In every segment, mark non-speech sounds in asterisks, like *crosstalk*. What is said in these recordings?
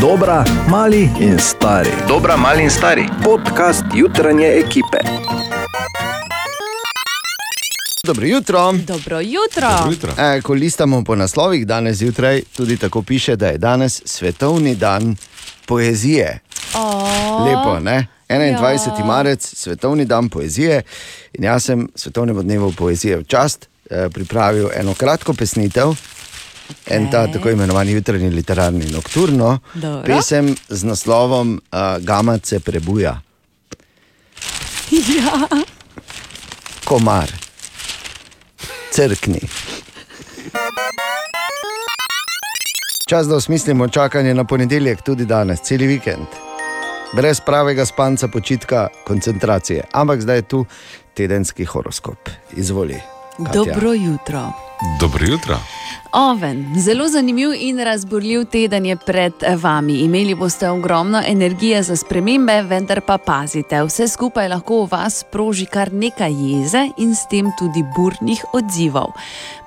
Dobra, mali in stari. Dobra, mali in stari. Podcast jutranje ekipe. Dobro jutro. Dobro jutro. Jutro. E, ko listamo po naslovih danes zjutraj, tudi tako piše, da je danes svetovni dan poezije. O, Lepo, ne? 21. Ja. marec, svetovni dan poezije. In jaz sem svetovnemu dnevu poezije v čast eh, pripravil eno kratko pesnitev. En ta tako imenovani jutranji literarni nokturno, Dobro. pesem z naslovom uh, Gamac se prebuja. Ja. Komar, crkni. Čas, da osmislimo čakanje na ponedeljek, tudi danes, cel vikend. Brez pravega spanca, počitka, koncentracije. Ampak zdaj je tu tedenski horoskop. Izvoli. Katja. Dobro jutro. Dobro jutro. Oven, zelo zanimiv in razburljiv teden je pred vami. Imeli boste ogromno energije za spremembe, vendar pa pazite, vse skupaj lahko v vas sproži kar nekaj jeze in s tem tudi burnih odzivov.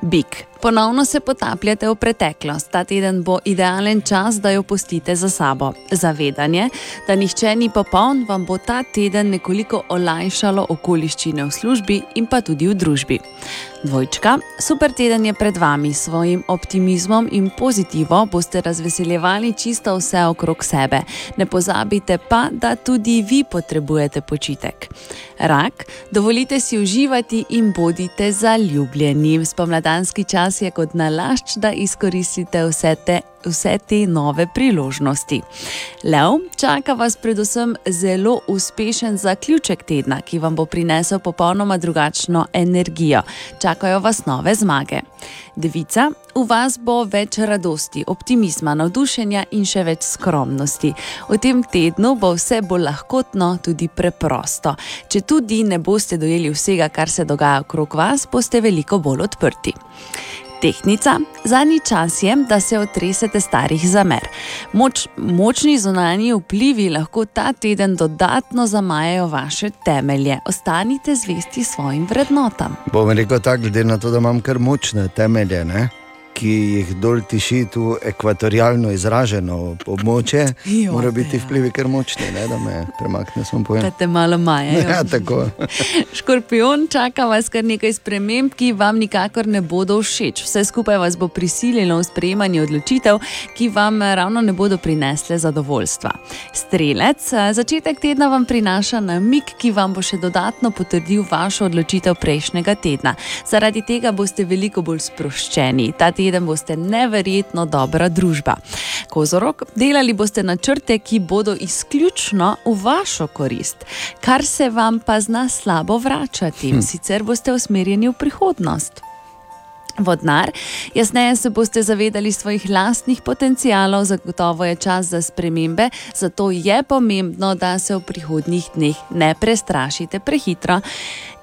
Bik. Ponovno se potapljate v preteklost. Ta teden bo idealen čas, da jo pustite za sabo. Zavedanje, da nihče ni popoln, vam bo ta teden nekoliko olajšalo okoliščine v službi in pa tudi v družbi. Dvojčka, super teden je pred vami, s svojim optimizmom in pozitivo boste razveseljevali čisto vse okrog sebe. Ne pozabite pa, da tudi vi potrebujete počitek. Rak, dovolite si uživati in bodite zaljubljeni. Spomladanski čas je kot nalašč, da izkoristite vse te. Vse te nove priložnosti. Lev, čaka vas predvsem zelo uspešen zaključek tedna, ki vam bo prinesel popolnoma drugačno energijo. Čakajo vas nove zmage. Devica, v vas bo več radosti, optimizma, navdušenja in še več skromnosti. V tem tednu bo vse bolj lahkotno, tudi preprosto. Če tudi ne boste dojeli vsega, kar se dogaja okrog vas, boste veliko bolj odprti. Tehnica, zadnji čas je, da se otresete starih zamer. Moč, močni zunanji vplivi lahko ta teden dodatno zamajajo vaše temelje. Ostanite zvesti svojim vrednotam. Bom rekel tako, glede na to, da imam kar močne temelje, ne? Ki jih dol tiši tu ekvatorialno izraženo območje, Joj, mora biti ja. vplivi kar močni, ne? da me premakne. Da te malo majajo. Ja, tako. *laughs* Škorpion čaka vas kar nekaj sprememb, ki vam nikakor ne bodo všeč. Vse skupaj vas bo prisililo v sprejemanje odločitev, ki vam ravno ne bodo prinesle zadovoljstva. Strelec, eh, začetek tedna vam prinaša namik, ki vam bo še dodatno potrdil vašo odločitev prejšnjega tedna. Zaradi tega boste veliko bolj sproščeni. Ta teden boste neverjetno dobra družba. Kozorok, delali boste načrte, ki bodo izključno v vašo korist, kar se vam pa zna slabo vračati, sicer boste usmerjeni v prihodnost. Vodnar, jasneje se boste zavedali svojih lastnih potencialov, zagotovo je čas za spremembe, zato je pomembno, da se v prihodnjih dneh ne prestrašite prehitro.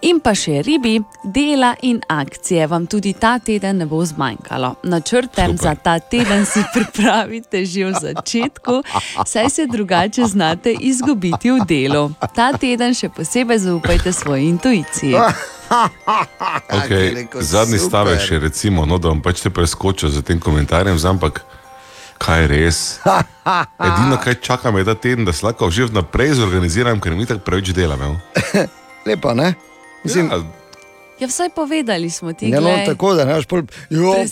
In pa še ribi, dela in akcije vam tudi ta teden ne bo zmanjkalo. Načrte Super. za ta teden si *laughs* pripravite že v začetku, saj se drugače znate izgubiti v delu. Ta teden še posebej zaupajte svoji intuiciji. *laughs* *laughs* Okay. Zadnji super. stavek še recimo, no, da bom pač te preskočil z tem komentarjem, ampak kaj je res? *laughs* Edino, kaj čakam, je ta teden, da se lahko že vnaprej zorganiziram, ker mi tako preveč delam. *laughs* Lepo, ne? Mislim, Ja, Ja, vsaj povedali smo ti, Ne, no, tako da ne veš,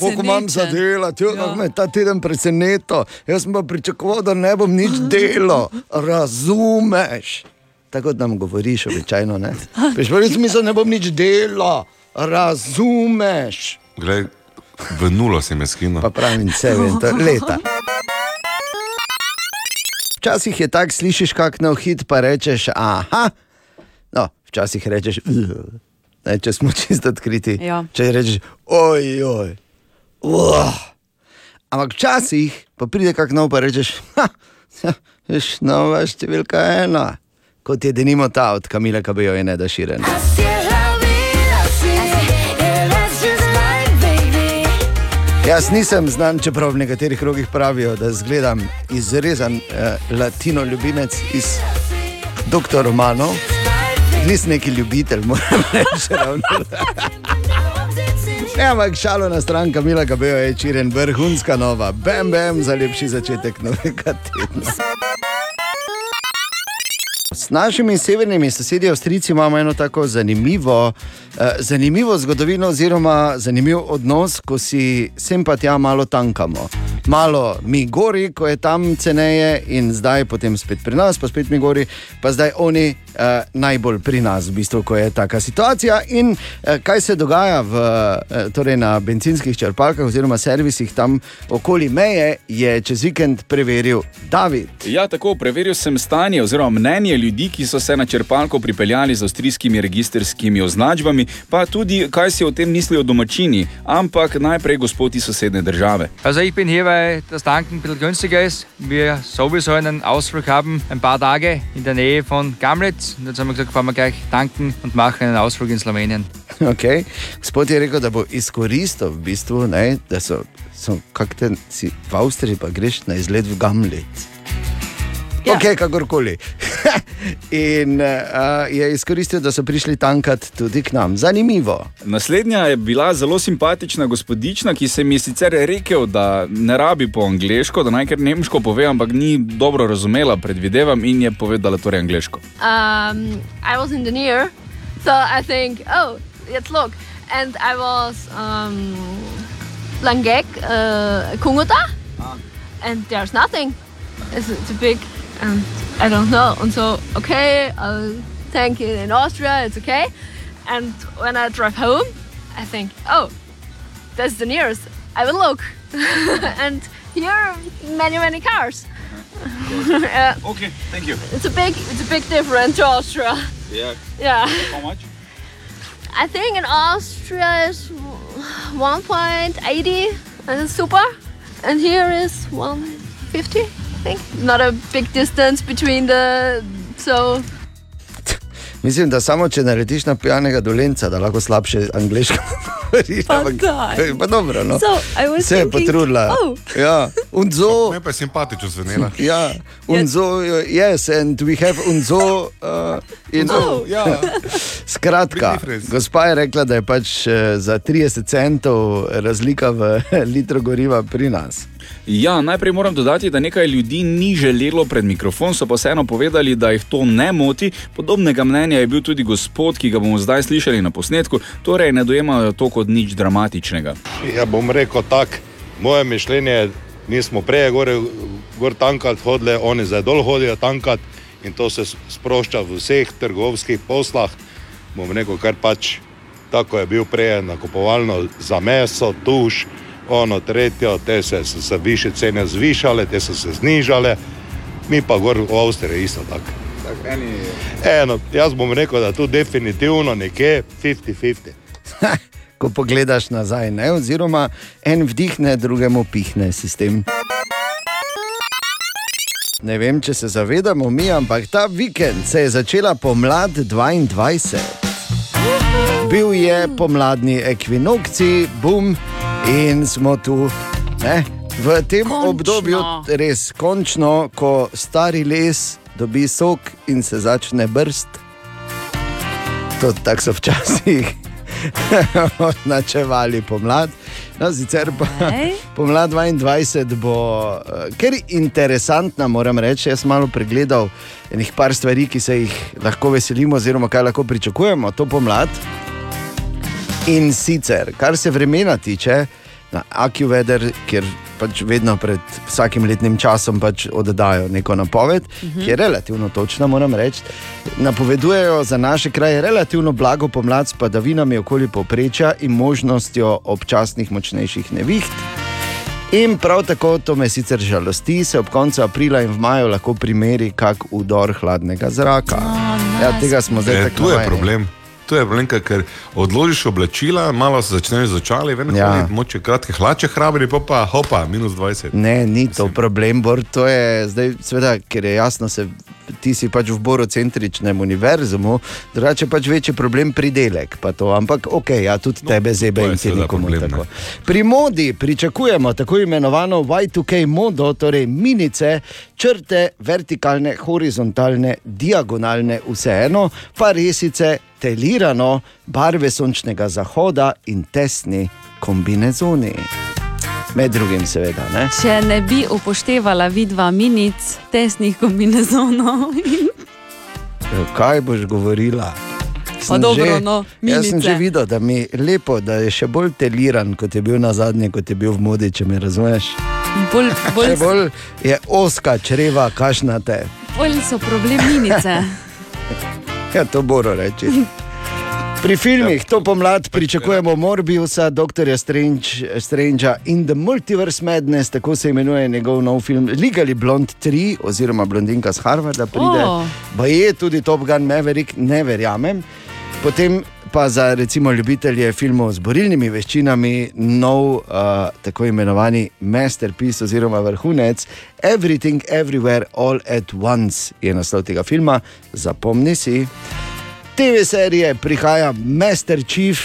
koliko imam za jo, Ja. ja. me je ta teden presenetil. Jaz sem pa pričakoval, da ne bom nič delal, razumeš? Tako da nam govoriš običajno. ne. Sem mislil, da ne bom nič delal, razumeš? Glej, v nulo si me skinil. Pa pravim, vse vem, to je leta. Včasih je tako, slišiš kak nov hit, pa rečeš, aha, no, včasih rečeš, ne, če smo *laughs* čisto odkriti. Ja. Če rečeš, oj, oj, uh. ampak včasih pa pride kak nov, pa rečeš, ha, ja, veš, nova številka ena, kot je denimo ta od Kamila Kabejo in Eda Širen. Así, yeah, that's just life, baby. Jaz nisem znan, čeprav v nekaterih krogih pravijo, da zgledam izrezan eh, latino ljubimec iz Dr. Romanov. Nisem neki ljubitelj, moram reči. ravno. *laughs* Ja, ampak šalo na stran Kamila Gabejo je čiren vrhunska nova. Bam, bam, za lepši začetek novega tedna. S našimi severnimi sosedi Avstrijci imamo eno tako zanimivo, eh, zanimivo zgodovino, oziroma zanimiv odnos, ko si sem pa tja malo tankamo. Malo mi gori, ko je tam ceneje, in zdaj potem spet pri nas, pa spet mi gori, pa zdaj oni eh, najbolj pri nas, v bistvu, ko je taka situacija. In eh, kaj se dogaja v, eh, torej na benzinskih črpalkah oziroma servisih tam okoli meje, je čez vikend preveril David. Ja, tako preveril sem stanje oziroma mnenje ljudi, ki so se na črpalko pripeljali z avstrijskimi registrskimi označbami, pa tudi kaj si o tem mislijo domačini, ampak najprej gospod iz sosednje države. Also ich bin hier, weil das Tanken ein bisschen günstiger ist. Wir sowieso einen Ausflug haben, ein paar Tage in der Nähe von Gamlitz. Und jetzt haben wir gesagt, fahren wir gleich tanken und machen einen Ausflug in Slowenien. *laughs* Okay. Gospod je rekel, da bo izkoristil, v bistvu, ne, da so, so kako te si v Avstriji, pa greš na izlet v Gamlet. Ja. Ok, kakorkoli. *laughs* In uh, je izkoristil, da so prišli tankat tudi k nam. Zanimivo. Naslednja je bila zelo simpatična gospodična, ki se mi je sicer rekel, da ne rabi po angliško, da naj kar nemško pove, ampak ni dobro razumela, predvidevam, in je povedala torej angliško. um, I was in the near, so I think, oh, let's look. And I was um, Langek, uh, Kungota, and there's nothing. It's, it's a big, and I don't know. And so, okay, I'll thank it in Austria, it's okay. And when I drive home, I think, oh, that's the nearest. I will look. *laughs* and here are many, many cars. *laughs* Uh, Okay, thank you. it's a big, it's a big difference to Austria. Yeah. *laughs* Yeah, How much? I think in Austria is 1.80 and it's super, and here is 150. Think not a big distance between the so *laughs* Mislim, da samo če narediš na pijanega dolenca, da lahko slabše angliško govoriš. Pa ampak-. Pa dobro, no. So, I was Se je thinking, potrudila. oh. Ja, unzo. Me pa je simpatično zvenela. Ja, unzo, yes, and we have unzo. Uh, in, Oh. *laughs* ja. Skratka, gospa je rekla, da je pač eh, za 30 centov razlika v *laughs* litru goriva pri nas. Ja, najprej moram dodati, da nekaj ljudi ni želelo pred mikrofon, so pa vseeno povedali, da jih to ne moti. Podobnega mnenja je bil tudi gospod, ki ga bomo zdaj slišali na posnetku, torej ne dojemajo to kot nič dramatičnega. Ja, bom rekel tako, moje mišljenje je, mi smo prej gor, gor tankati hodili, oni zdaj dol hodijo tankati in to se sprošča v vseh trgovskih poslah. Bom rekel, kar pač tako je bil prej nakupovalno za meso, tuš, ono tretjo, te se, so se više cene zvišale, te so se znižale, mi pa gor v Avstriji isto tako. Eno, jaz bom rekel, da tu definitivno nekje 50-50. *laughs* Ko pogledaš nazaj, ne? oziroma en vdihne, drugemu pihne sistem. Ne vem, če se zavedamo mi, ampak ta vikend se je začela pomlad 22. Bil je pomladni ekvinokci, bum, in smo tu. Ne? V tem Končno. obdobju, res končno, ko stari les dobi sok in se začne brst. To tako so včasih *laughs* označevali pomlad. No, sicer pa pomlad 22 bo eh, kar interesantna, moram reči. Jaz sem malo pregledal par stvari, ki se jih lahko veselimo, oziroma kaj lahko pričakujemo to pomlad. In sicer, kar se vremena tiče, na AccuWeather, kjer pač vedno pred vsakim letnim časom pač oddajo neko napoved, uh -huh. ki je relativno točna, moram reči. Napovedujejo za naše kraje relativno blago pomlad s padavinami okoli povprečja in možnostjo občasnih močnejših neviht. In prav tako, to me sicer žalosti, se ob koncu aprila in v maju lahko primeri kak udor hladnega zraka. Oh, ja, tega smo zdaj E, tako tu je problem. Tu je problem, ker- odložiš oblačila, malo se začneš začali, ven Ja. ja. moče kratke hlače, hrabri, pa pa hopa, minus 20. Ne, ni to problem, Bor, to je zdaj, seveda, ker je jasno, se, ti si pač v borocentričnem univerzumu, drugače pač večji problem pridelek. ampak ok, ja, tudi no, tebe zebe in ti seveda nekomu problem, ne. tako. Pri modi pričakujemo tako imenovano Y2K modo, torej minice, črte, vertikalne, horizontalne, diagonalne, vseeno, pa resice, telirano, barve sončnega zahoda in tesni kombinezoni. Med drugim, seveda. Ne? Če ne bi upoštevala vidva minic, tesnih kombinezonov. Ja, Kaj boš govorila? Sem dobro, že, no, jaz sem minice. že videl, da mi je lepo, da je še bolj teliran, kot je bil na zadnje, kot je bil v modi, če me razumeš. Bolj, bolj, Še bolj je oska čreva, kašnate. bolj so problem minice. Ja, to mora reči. *laughs* Pri filmih to pomlad pričakujemo Morbiusa, Dr. Strange, Strangea in The Multiverse Madness, tako se imenuje njegov nov film. Legally Blonde 3, oziroma blondinka z Harvarda pride. O. Pa je tudi Top Gun Maverick, ne verjamem. Potem pa za recimo ljubitelje filmov z borilnimi veščinami, nov uh, tako imenovani masterpiece oziroma vrhunec Everything Everywhere All at Once je naslov tega filma. Zapomni si. TV serije prihaja Master Chief,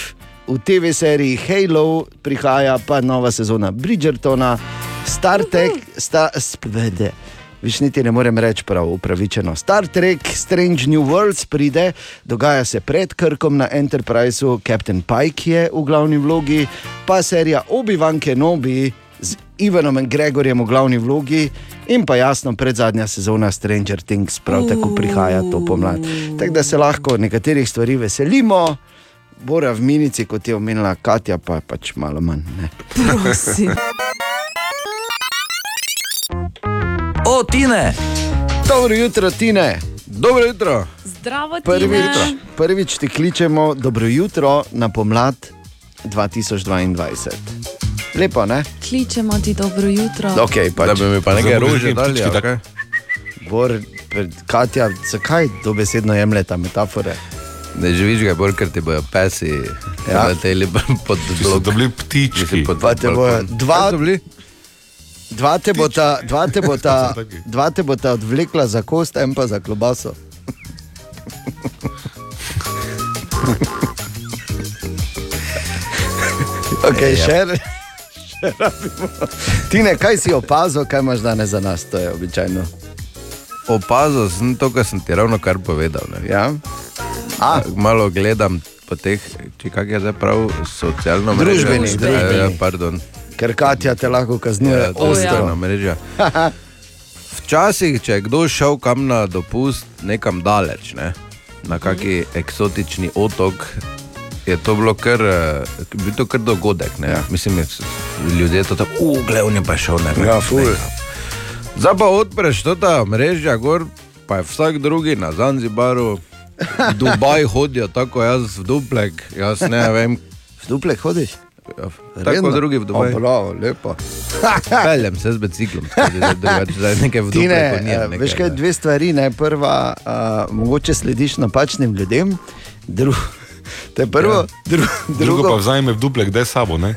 v TV seriji Halo prihaja pa nova sezona Bridgertona, Star Trek, sta, spvede. Viš niti ne morem reči prav upravičeno. Star Trek, Strange New Worlds pride, dogaja se pred Krkom na Enterpriseu, Captain Pike je v glavni vlogi, pa serija Obi-Wan Kenobi z Ivanom Gregorjem v glavni vlogi in pa jasno predzadnja sezona Stranger Things prav tako prihaja to pomlad. Tako da se lahko nekaterih stvari veselimo. Bora v minici, kot je omenila Katja, pa pač malo manj. Ne. Prosim. O, Tine! Dobro jutro, Tine. Dobro jutro. Zdravo, ti Prvič, prvič ti kličemo dobro jutro na pomlad 2022. Lepo, ne? Kličemo ti dobro jutro. Okay, pač. Da bi mi pa nekaj rože dali, ali? Bor, Katja, zakaj dobesedno jemljete metafore? Ne živiš ga bolj, ker ti bojo pesi, Ja. ja. teli pod blok. Bili ptički. Pod Dva te bojo, dva, dva te bota, dva te bota, So *laughs* taki. dva te bota odvlekla za kost, en pa za klobaso. *laughs* Okay, Ja. še, še *laughs* rabimo. Tine, kaj si opazil, kaj imaš danes za nas, to je običajno. Opazil sem to, kar sem ti ravno kar povedal. Ne. Ja? A, Malo gledam po teh, če kak je zdaj prav, socialno mrežo. Družbeni, Ja, družbeni. Ja, pardon. ker Katja te lahko kaznuje. Ja, ostro. družbena mreža. Včasih, če je kdo šel kam na dopust, nekam daleč, ne, na kaki eksotični otok, je to bilo kar, eh, bil to kar dogodek. Ne. Ja. Mislim, da ljudje to tako, ugle, on je pa šel ne. Ja, ful. Zdaj pa odpreš to ta mreža, gor, pa je vsak drugi na Zanzibaru, Dubaj *laughs* hodijo, tako jaz v duplek, jaz ne vem. *laughs* V duplek hodiš? Ja, tako drugi v Dubaju. Prav, lepo. *laughs* Peljem se z biciklom, drugače, zdaj nekaj v dupleku ni. eh, veš kaj, dve stvari. Ne? Prva, uh, mogoče slediš napačnim ljudem, Dru, to je prvo, ja. dru, Drugo drugo pa vzajme v duplek, da je sabo, ne?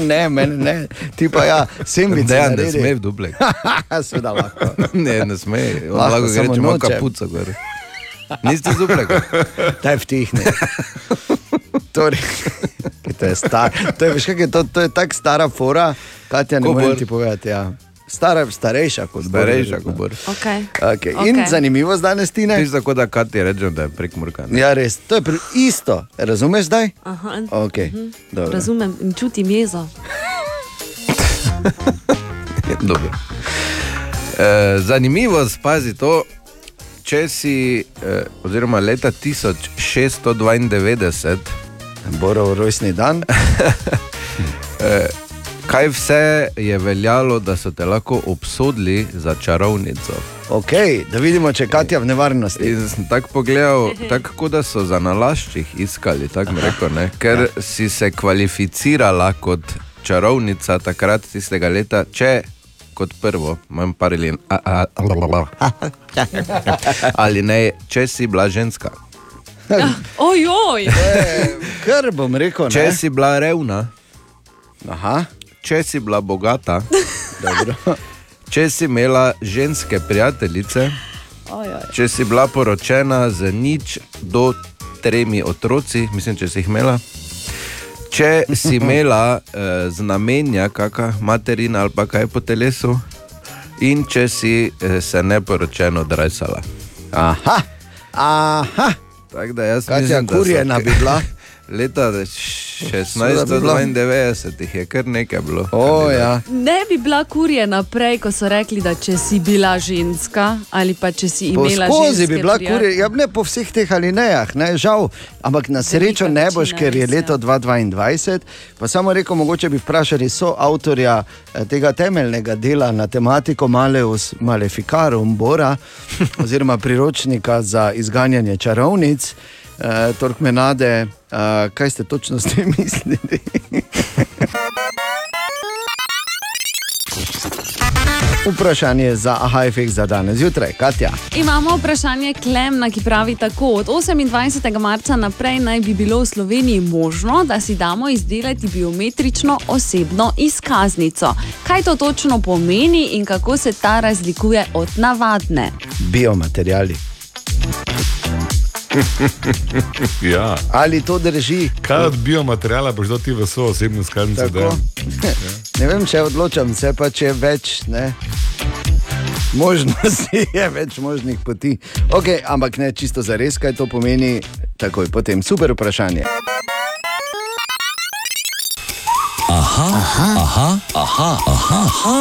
Ne, meni ne, ti pa ja, sembice. Ne, ne naredi. sme v duplek. *laughs* Seveda lahko. *laughs* ne, ne sme. Lahko, Lahko gre, če ima kapuco gor. Niste z dupleka? *laughs* Daj vtihni. Torej, to je star, to je, veš, kak je to, to je tako stara fora, Katja, ne Ko morem Bor? ti povedati. Ja. Stara, starejša kot Bor, Starejša, verjetno. ko bo. Okay. Okay. In Okej. zanimivost danes, Tine. Ti tako da Kati rečem, da je prek Murka. ne? Ja, res, to je pri, isto. Razumeš zdaj? Aha, Okay. dobro. razumem in čutim jezo. *laughs* Dobro. E, zanimivo, spazi to, če si, e, oziroma leta 1692, Borov rojstni dan. *laughs* kaj vse je veljalo, da so te lahko obsodili za čarovnico. Okay, da vidimo, če Katja v nevarnosti. In sem tako pogledal, tako da so za nalaščih iskali, tako bi rekel, ne? ker ja. si se kvalificirala kot čarovnica takrat tistega leta, če kot prvo, manj parili, a, a, ali ne, če si bila ženska. *laughs* Ojoj! Kar bom rekel, Če ne? si bila revna, Aha, če si bila bogata, *laughs* če si imela ženske prijateljice, Ojoj. če si bila poročena z nič do tremi otroci, mislim, če si jih imela. Če si *laughs* imela eh, znamenja, kakšna materina ali pa kaj po telesu, in če si eh, se neporočeno drajsala. Aha, aha. Tako da jaz Katja mislim, da so kurjena bi bila. *laughs* Leta Seveda bi bilo. 1692 jih je kar nekaj bilo. O, ja. Ne bi bila kurje naprej, ko so rekli, da če si bila ženska ali pa če si imela Skozi ženske bi bila kurja, ja, ne po vseh teh alinejah, ne, žal, ampak na srečo ne boš, ker je ja. leto 2022. Pa samo rekel, mogoče bi vprašali so avtorja eh, tega temeljnega dela na tematiko Maleus Maleficarum Bora, *laughs* oziroma priročnika za izganjanje čarovnic, eh, Torkmenade, eh, kaj ste točno s tem *laughs* mislili? Vprašanje za efekt za danes zjutraj, Katja. Imamo vprašanje Klemna, ki pravi tako: od 28. marca naprej naj bi bilo v Sloveniji možno, da si damo izdelati biometrično osebno izkaznico. Kaj to točno pomeni in kako se ta razlikuje od navadne? Biomateriali. *laughs* ja. Ali to drži? Kaj od biomateriala boš dal ti v svojo osebno skladnico? Tako. *laughs* Ne vem, če odločam se, pa če več ne, možnosti, je več možnih poti. Okay, ampak ne čisto za res, kaj to pomeni. Takoj potem super vprašanje. Aha, aha, aha, aha, aha, aha,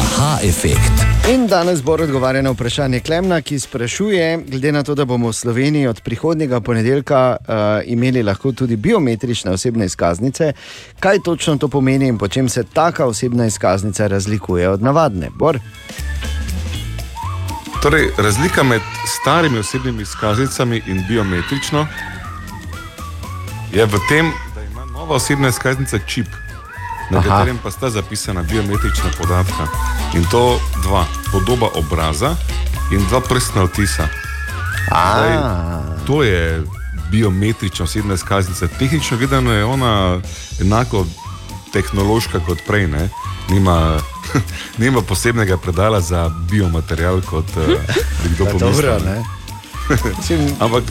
aha efekt. In danes bo odgovarjal na vprašanje Klemna, ki sprašuje, glede na to, da bomo v Sloveniji od prihodnjega ponedeljka uh, imeli lahko tudi biometrične osebne izkaznice, kaj točno to pomeni in po čem se taka osebna izkaznica razlikuje od navadne. Bor? Torej, razlika med starimi osebnimi izkaznicami in biometrično je v tem, da ima nova osebna izkaznica čip, na Aha. Katerem pa sta zapisana biometrična podatka. In to dva, podoba obraza in dva prstna odtisa. Zdaj, to je biometrična osebna izkaznica. Tehnično gledano je ona enako tehnološka kot prej. Ne? Nima, *laughs* nima posebnega predala za biomaterial, kot uh, bi kdo Ja, pomislil. dobro, ne. Ampak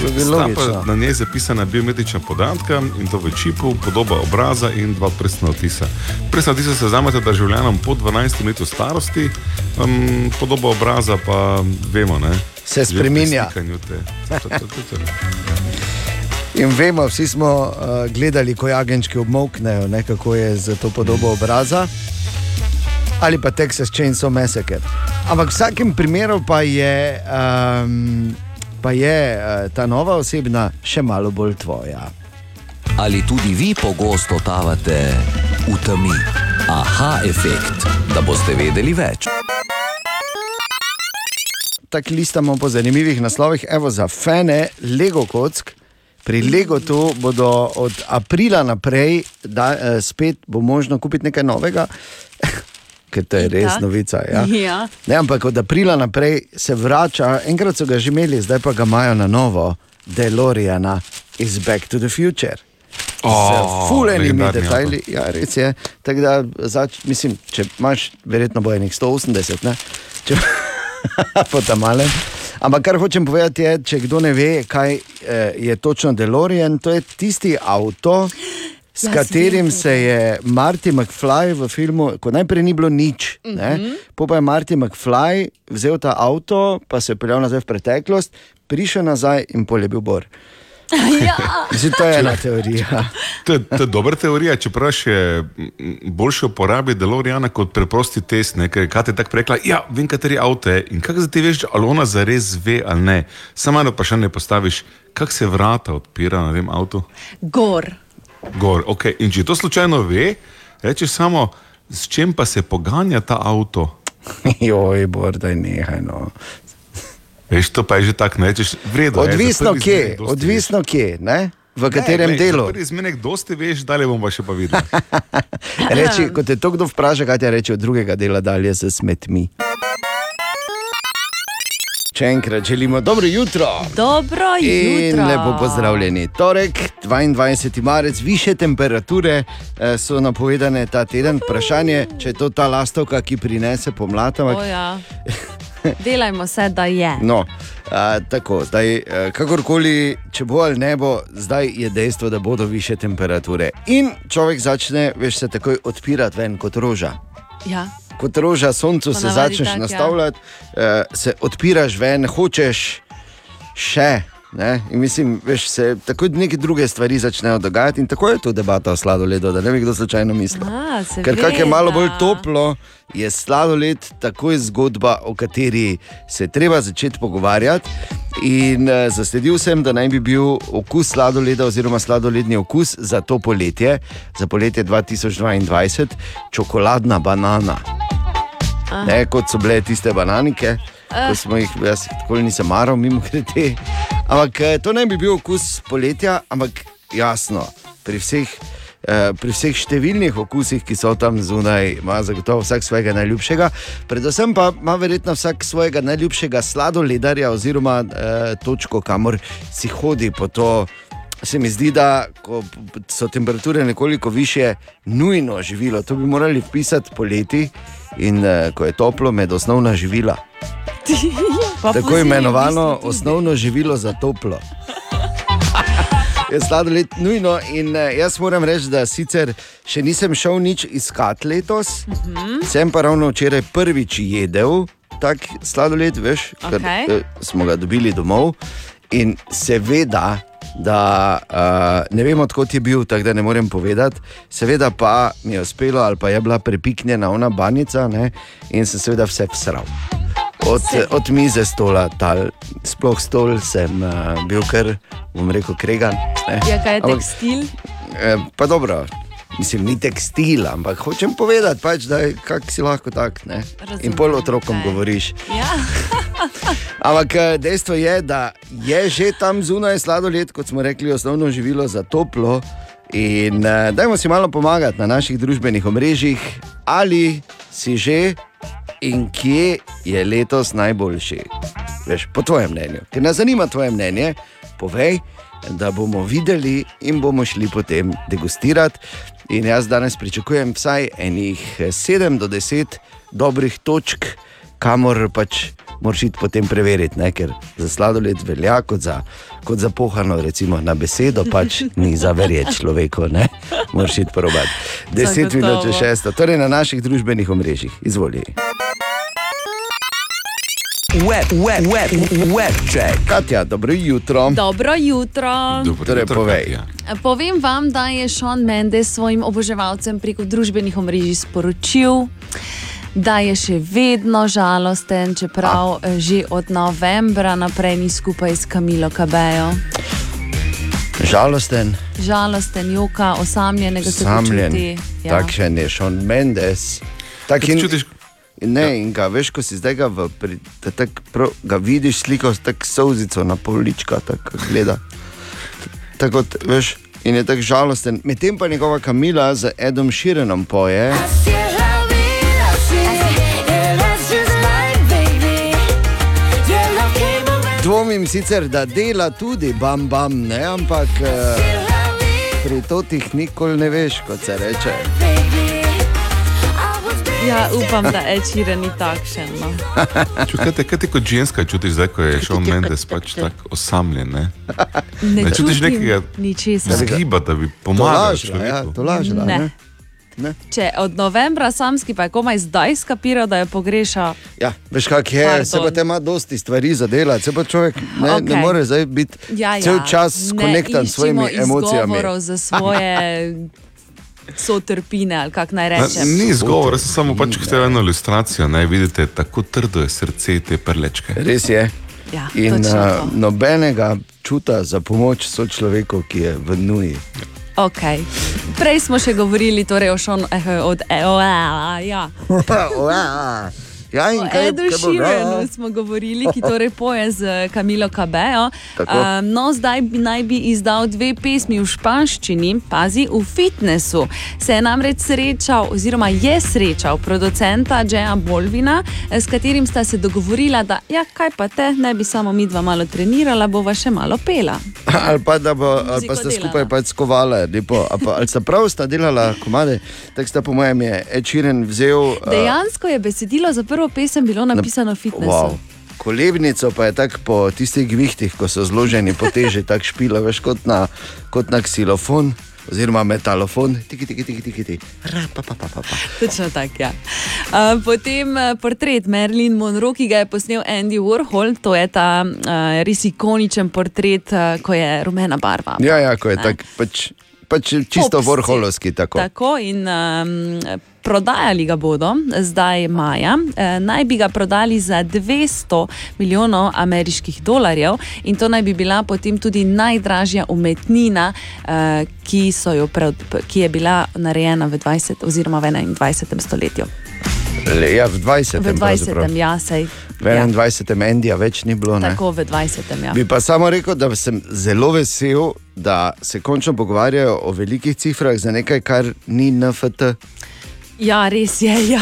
pa na njej zapisana biometrična podatka in to v čipu, podoba obraza in dva prstna odtisa. Prstna odtisa se vzamete državljanom po 12 letu starosti, um, podoba obraza pa vemo, ne. Se to. In vemo, vsi smo uh, gledali, ko jagenčki obmoknejo, ne, kako je z to podobo obraza. Ali pa Texas Chainsaw Massacre. Ampak v vsakem primeru pa je, um, pa je uh, ta nova osebna še malo bolj tvoja. Ali tudi vi pogosto tavate v temi? Aha efekt, da boste vedeli več. Tako listamo po zanimivih naslovih, evo za fene Lego kock. Pri Legotu bodo od aprila naprej, da eh, spet bo možno kupiti nekaj novega, ker to je res Tak. novica. Ja. Ja. Ne, ampak od aprila naprej se vrača, enkrat so ga že imeli, zdaj pa ga imajo na novo, Deloriana iz Back to the Future. O, Z fulenimi detajli, ja, res je. Tako da, zač, mislim, če imaš, verjetno bo enih 180, ne? Če, *laughs* po tam malem. Ampak kar hočem povedati, je, če kdo ne ve, kaj eh, je točno Delorian, to je tisti avto, s Jaz katerim se je Marty McFly v filmu, ko najprej ni bilo nič, -hmm. Mhm. po pa je Marty McFly vzel ta avto, pa se je peljal nazaj v preteklost, prišel nazaj in pol je bil bor. *laughs* Ja. To je ena teorija. To je, to je dobra teorija, čeprav še boljše uporabi Deloriana kot preprosti test. Ne? Ker Katja je tako rekla, ja, vem, kateri avto je in kako zdaj ti veš, ali ona zares ve ali ne. Samo eno vprašanje postaviš, kako se vrata odpira na tem avtu. Gor. Gor, okay. In če to slučajno ve, reče samo, s čim pa se poganja ta avto. *laughs* Joj, bor, da je nehaj. No. Veš, to pa je že tako, ne rečeš, vredno. je, Odvisno prvi kje, odvisno kje, ne? v veš. katerem ne, glej, delu. Za prvi zmenek dosti veš, dalje bom pa še pa videl. *laughs* Reči, ko te to kdo vpraša, kaj ti reče od drugega dela dalje z smetmi. Še enkrat želimo dobro jutro. Dobro In jutro. lepo pozdravljeni. Torek, 22. marec, više temperature eh, so napovedane ta teden. Vprašanje, če je to ta lastovka, ki prinese pomlad. ja. Delajmo se, da je. *laughs* No, a, tako, zdaj, a, kakorkoli, če bo ali ne bo, zdaj je dejstvo, da bodo više temperature. In človek začne, veš, se takoj odpirati ven kot roža. Ja. Kot roža, soncu se začneš tak, ja. nastavljati, ja. se odpiraš ven, hočeš še Ne? In mislim, veš, se tako neke druge stvari začnejo dogajati, in tako je tu debata o sladoledu, da ne bi kdo slučajno mislil. A, Ker kak je malo bolj toplo, je sladoled takoj zgodba, o kateri se treba začeti pogovarjati. In uh, zasledil sem, da naj bi bil okus sladoleda, oziroma sladoledni okus za to poletje, za poletje 2022, čokoladna banana. Ne, kot so bile tiste bananike, Ah. ko smo jih, jaz tako nisem maral, mimo grede. Ampak eh, to naj bi bil okus poletja, ampak jasno, pri vseh. eh, Pri vseh številnih okusih, ki so tam zunaj, ima zagotovo vsak svojega najljubšega, predvsem pa ima verjetno vsak svojega najljubšega sladoledarja, oziroma eh, točko, kamor si hodi po to. Se mi zdi, da so temperature nekoliko više, nujno živilo. To bi morali vpisati poleti in eh, ko je toplo, med osnovna živila. *laughs* Tako imenovano osnovno živilo za toplo. *laughs* Je sladoled nujno in eh, jaz moram reči, da sicer še nisem šel nič iskat letos, Mhm. sem pa ravno včeraj prvič jedel tak sladoled, veš, ker Okej. eh, smo ga dobili domov. In seveda, da uh, ne vem, odkot je bil, tako da ne morem povedati. Seveda pa mi je uspelo, ali pa je bila prepiknjena ona banica, ne, in sem seveda vse vsral. Od, od mize stola, tal, sploh stol sem uh, bil kar, bom rekel, kregan. Ne. Ja, kaj je Ampak, tekstil? eh, pa dobro, mislim, ni tekstil, ampak hočem povedati, pač, da je si lahko tak. Ne. In pol otrokom kaj. govoriš. Ja. *laughs* Ampak eh, dejstvo je, da je že tam zunaj sladoled, kot smo rekli, osnovno živilo za toplo. In uh, dajmo si malo pomagati na naših družbenih omrežjih, ali si že in kje je letos najboljši. Veš, po tvojem mnenju. Ker nas zanima tvoje mnenje, povej, da bomo videli in bomo šli potem degustirati. In jaz danes pričakujem vsaj enih 7 do 10 dobrih točk, kamor pač moraš iti potem preveriti, ne? ker za sladoled velja kot za, kot za pohano, recimo na besedo, pač ni za verjeti človeku, ne? moraš iti probati. 10 Zagotovo. minut čez šesto, torej na naših družbenih omrežjih, izvoli. Web, web, web, web check. Katja, dobro jutro. Dobro jutro. Torej, povej. Povem vam, da je Sean Mendes svojim oboževalcem preko družbenih omrežij sporočil, da je še vedno žalosten, čeprav A. že od novembra naprej ni skupaj s Kamilo Kabejo. Žalosten, Žalosten, joka, osamljenega se samljen, počuti. ja. takšen je Sean Mendes. Tak in, čutiš- ne, ja. in ga veš, ko si zdaj ga, v, da tak, prav, ga vidiš, sliko s tako solzico na polička, tako gleda. Tako, veš, in je tako žalosten. Medtem pa njegova Kamila z Edom Širenom poje. Dvomim sicer, da dela tudi bam bam, ne, ampak eh, pri totih nikoli ne veš, kot se reče. Ja, upam, da Ečira ni takšen. No. *laughs* Čuj, Kaj te kot ženska čutiš zdaj, ko je šel *laughs* Mendes pač tako osamljen? Ne? Ne, Ne čutiš nekega ničesar. zgiba, da bi pomagal Tolažila, ja, človeku? tolažila, Ne. Če od novembra samski pa je komaj zdaj skapiral, da jo pogreša. Ja, veš, kak je, Pardon. se pa te ima dosti stvari za delati, se pa človek ne, okay. ne more zdaj biti Ja, ja, cel čas ne konektan s svojimi emocijami. za svoje *laughs* sotrpine, ali kako naj rečem. Ni izgovor, jaz samo pač hotel eno ilustracijo. Naj vidite, tako trdo je srce te prlečke. Res je. Ja, In uh, to. nobenega čuta za pomoč so človeku, ki je v nuji. Okay. Prej smo še govorili torej o Šonu, eh, od EOA. Ja. *laughs* ja, in kaj, Edu Širenu smo govorili, ki torej poje z Kamilo Kabejo. Tako. Um, no, zdaj bi naj bi izdal dve pesmi v španščini, pazi, v fitnessu. Se je namreč srečal, oziroma je srečal producenta Džeja Bolvina, eh, s katerim sta se dogovorila, da ja, kaj pa te, ne bi samo mi dva malo trenirala, bova še malo pela. *laughs* ali pa, da bo, ali pa sta delala. skupaj pač skovala, lepo, ali, pa, ali sta prav sta delala komade, tako sta po mojem je Ečiren vzel. uh, Dejansko je besedilo za prvo pesem bilo napisano v fitnessu. Wow. Kolebnico pa je tako po tistih gvihtih, ko so zloženi po teži, *laughs* tako špila, veš kot na, kot na ksilofon. oziroma metalofon, tiki, tiki, tiki, tiki, tiki. Ra, pa, pa, pa, pa. Točno tako. Ja. Uh, potem uh, portret Marilyn Monroe, ki ga je posnel Andy Warhol, to je ta uh, res ikoničen portret, uh, ko je rumena barva. Ja, ja, ko je tako, pač, pač čisto Popsi. vorholovski. Tako. Tako in um, prodajali ga bodo zdaj maja. E, naj bi ga prodali za 200 milijonov ameriških dolarjev in to naj bi bila potem tudi najdražja umetnina, e, ki, jo ki je bila narejena v 20. oziroma v 21. stoletju. Le, ja, v 20. V 20. pravzaprav. ja, sej. V 21. Endija več ni bilo. Ne? Tako v 20. Ja. Bi pa samo rekel, da sem zelo vesel, da se končno pogovarjajo o velikih cifrah za nekaj, kar ni NFT. Ja, res je. Ja.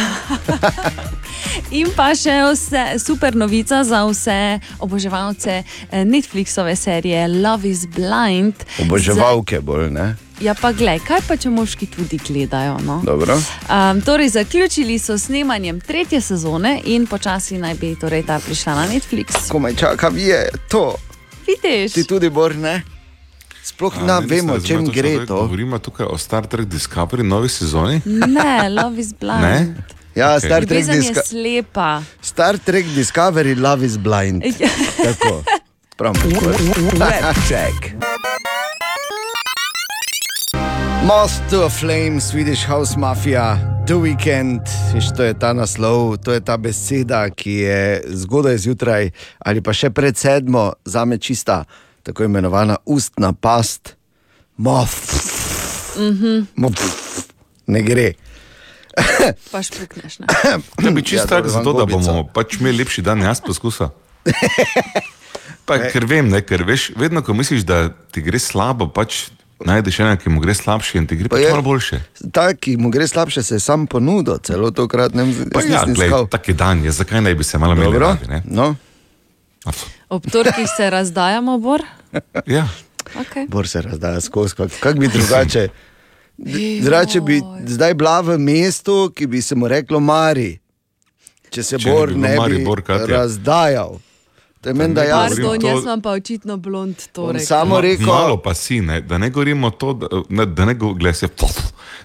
*laughs* In pa še vse, super novica za vse oboževalce eh, Netflixove serije Love is Blind. Oboževalke bolj, ne? Ja, pa glej, kaj pa če moški tudi gledajo. No? Dobro. Um, torej, zaključili so snemanjem tretje sezone in počasi naj bi torej ta prišla na Netflix. Komaj čakam, je to. Vidiš? Ti tudi, Bor, ne? Sploh ne vemo, o čem gre to. Govorimo tukaj o Star Trek Discovery, novi sezoni. Ne, Love is Blind. Ne? Ja, Ok. Star, Trek Disco slepa. Star Trek Discovery, Love is Blind. Tako. Prav. Web check. Most to a Flame, Swedish House Mafia, The Weekend, Viš, to je ta naslov, to je ta beseda, ki je zgodaj zjutraj ali pa še pred sedmo, za me čista, tako imenovana ustna past. Mof, Mhm. mof, ne gre. Pa špukneš. Ne? Bi čisto Ja, tako, zato, da bomo pač imeli lepši dan, jaz poskusa. *laughs* Pa, ker vem, ne, ker veš, vedno, ko misliš, da ti gre slabo, pač najdeš enega, ki mu gre slabše in ti gre Pa pač je- malo boljše. Ta, ki mu gre slabše, se je sam ponudil, celo tokrat ne Pa ja, tak je dan, je, zakaj ne bi se malo ne? no. Ob torkih se razdajamo, Bor. Ja. Okay. Bor se razdaja skozi, kako kak bi drugače. Drugače bi zdaj bila v mestu, ki bi se mu reklo Mari, če se Če ne Bor bi bilo ne bi Maribor, Katja. razdajal. To je meni, da jaz. Pardon, jaz sem pa očitno blond. Torej. samo Ma- rekel- Malo pa si, ne, da ne govorimo to, da ne, da ne, go- glej, se,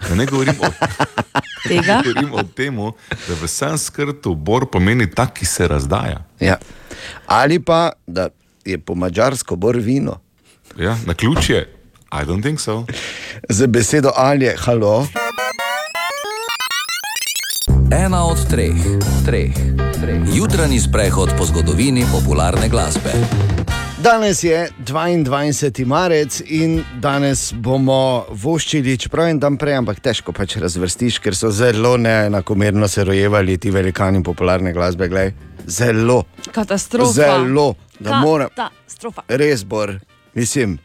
da ne govorimo o, *laughs* da ne govorimo o tem, da v sanskrtu bor pomeni tak, ki se razdaja. Ja. Ali pa, da je po mačarsko Bor vino. Ja, na ključje, I don't think so. Z besedo ali je halo. Ena od treh, treh, treh. Jutranji sprehod po zgodovini popularne glasbe. Danes je 22. marec in danes bomo voščili, čeprav en dan prej, ampak težko pač razvrstiš, ker so zelo neenakomerno se rojevali ti velikani popularne glasbe. Glej. Zelo, Katastrofa. zelo, da moram. Katastrofa. Res, Bor, mislim.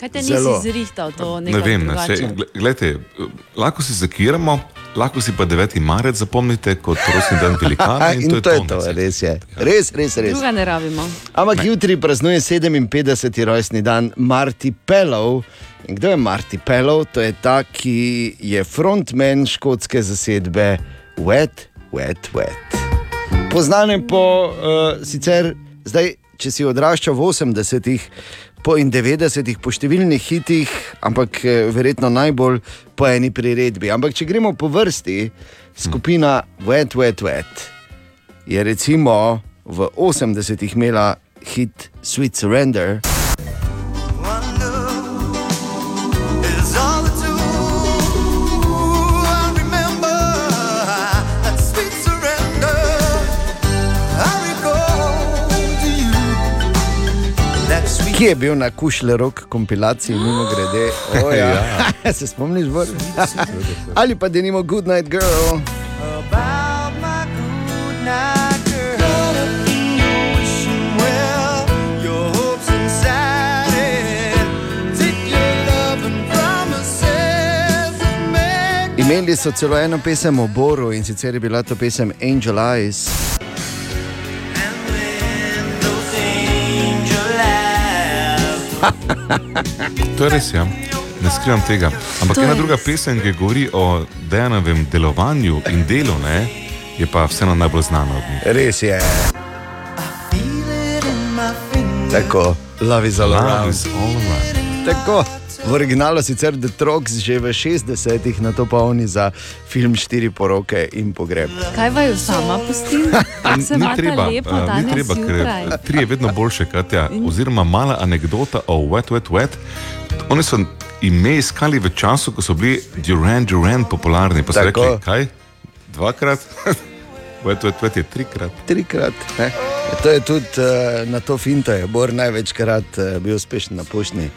Kaj te nisi zrihtal to Ne vem, ne, se, drugače? gledajte, lahko si zakiramo, lahko si pa 9. marec zapomnite kot rojstni dan velikana. *laughs* In, in to je to, res je. Res, res, res. Druga ne rabimo. Ampak jutri praznuje 57. rojstni dan Marti Pelov. In kdo je Marti Pelov? To je ta, ki je frontman škotske zasedbe Wet, Wet, Wet. Poznan je po uh, sicer zdaj, če si odraščal v 80-ih. Po in 90-ih, po številnih hitih, ampak eh, verjetno najbolj po eni priredbi. Ampak če gremo po vrsti, skupina Wet, Wet, Wet je recimo v 80-ih imela hit Sweet Surrender. Ki je bil na Kušle rok kompilaciji, mimo grede. Oh, *laughs* ja. *laughs* Se spomniš, Bor? *laughs* Ali pa denimo Good Night Girl. about my good night girl. You're wishing well, your hopes inside it. Take your love and promises and make Imeli so celo eno pesem o Boru in sicer je bila to pesem Angel Eyes. *laughs* To je res, ja. ne skrivam tega. Ampak To ena je druga pesem, ki govori o dejanovem delovanju in delu, ne, je pa vseeno najbolj znana od njih. Res je. Tako, love is all Love around. is all around. Tako. V originalu sicer The Trogs že v 60-ih na to pa oni za film Štiri poroke in pogreb. Kaj vaju sama pustim? *laughs* Ni treba, lepo eh, ni treba ker tri je vedno boljše, Katja. Oziroma, mala anekdota o Wet, Wet, Wet. Oni so ime iskali v času, ko so bili Duran Duran popularni. Pa so Tako. rekli, kaj? Dvakrat? *laughs* Wet, Wet, Wet je trikrat. Trikrat. Ne? To je tudi uh, na to finto, je Bor največkrat uh, bil uspešen na pošti,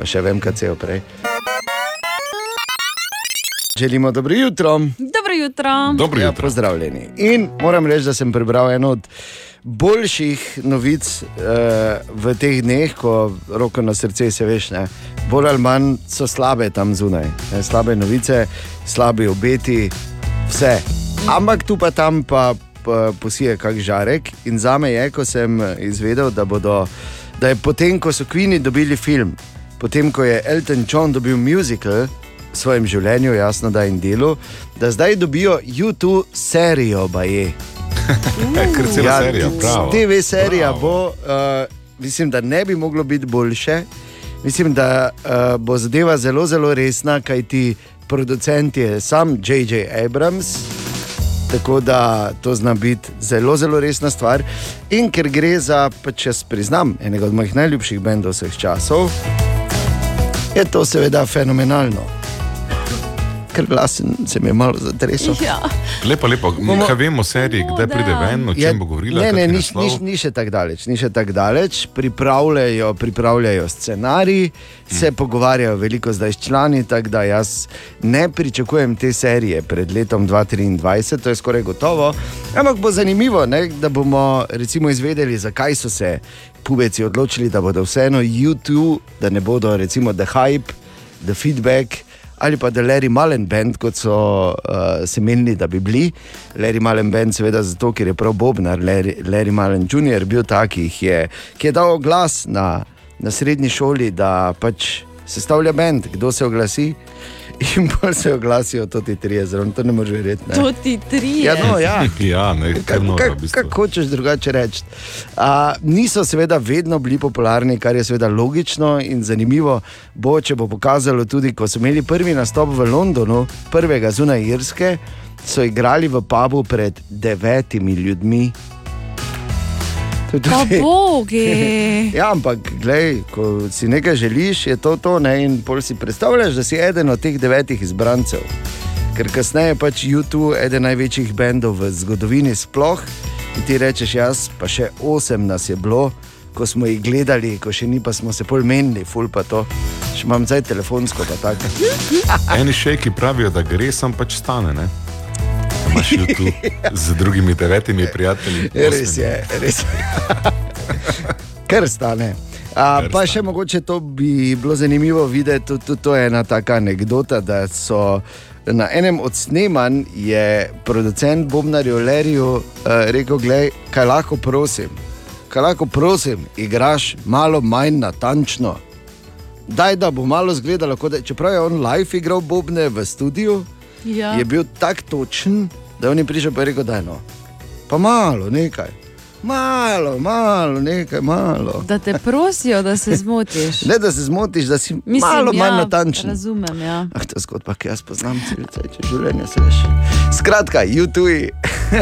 pa še vem, kaj se je prej. Želimo dobro jutro. Dobro jutro. Dobro Ja, jutro. pozdravljeni. In moram reči, da sem prebral eno od boljših novic uh, v teh dneh, ko roko na srce se veš, ne. bolj ali manj so slabe tam zunaj. Ne. Slabe novice, slabi obeti, vse. Ampak tu pa tam pa, pa posije kak žarek. In za me je, ko sem izvedel, da, bodo, da je potem, ko so Queeni dobili film, potem, ko je Elton John dobil musical, v svojem življenju, jasno, da in delu, da zdaj dobijo YouTube serijo, baje. *laughs* Ker cela serija, prav. TV serija bo, uh, mislim, da ne bi moglo biti boljše. Mislim, da uh, bo zadeva zelo, zelo resna, kajti producent je sam J.J. Abrams. Tako da to zna biti zelo, zelo resna stvar. In ker gre za, pa če jaz priznam, enega od mojih najljubših bendov vseh časov, je to seveda fenomenalno. Ker glasen se mi je malo zatresel. Ja. Lepo, lepo. Bomo- Kaj vemo o seriji, kdaj pride ven, o čem bo govorila? Ne, ne, ni, ni, ni še tako daleč, ni še tako daleč. Pripravljajo, pripravljajo scenarij, se pogovarjajo veliko zdaj s člani, tako da jaz ne pričakujem te serije pred letom 2023, to je skoraj gotovo. Ampak bo zanimivo, ne, da bomo recimo izvedeli, zakaj so se pubeci odločili, da bodo vseeno YouTube, da ne bodo recimo The Hype, The Feedback ali pa da Larry Mullen Band, kot so uh, se menili, da bi bili. Larry Mullen Band, seveda zato, ker je prav Bobnar, Larry, Larry Mullen Jr. bil tak, ki je, ki je dal glas na, na srednji šoli, da pač sestavlja bend, kdo se oglasi. In bolj se oglasijo ti trije, zelo to ne moreš verjeti. ne. To ti tri. Ja, no, ja. *laughs* Ja, ne, kaj noro, v bistvu. Kako hočeš drugače reči? A, niso seveda vedno bili popularni, kar je seveda logično in zanimivo. Bo, če bo pokazalo tudi, ko so imeli prvi nastop v Londonu, prvega zunaj Irske, so igrali v pubu pred devetimi ljudmi. Je tudi- *laughs* bogi. Ja, ampak glej, ko si nekaj želiš, je to to. Ne? In pol si predstavljaš, da si eden od teh devetih izbrancev. Ker kasneje pač YouTube eden največjih bendov v zgodovini sploh. In ti rečeš, jaz pa še osem nas je bilo, ko smo jih gledali, ko še ni, pa smo se pol menili, ful pa to. Še imam zdaj telefonsko, pa tako. Eni šejki pravijo, da gre, sem pač stane. Ne? Imaš YouTube z drugimi devetimi prijatelji. *laughs* Res je, res je. *laughs* Ker stane. A, pa še mogoče to bi bilo zanimivo videti, tudi to, to je ena taka anekdota, da so na enem od snemanj je producent Bobnarju Leriju uh, rekel, gledaj, kaj lahko prosim, kaj lahko prosim, igraš malo manj natančno. Daj, da bo malo zgledalo, da, čeprav je on live igral Bobne v studiu, Ja. je bil tako točen, da je on prišel in rekel, da je no. Pa malo, nekaj. Malo, malo, nekaj, malo. Da te prosijo, da se *laughs* zmotiš. Ne, da se zmotiš, da si Mislim, malo ja, manj natančen. Razumem, ja. Ah, to je zgodba, ki jaz poznam celice, če življenje se veš. Skratka, YouTube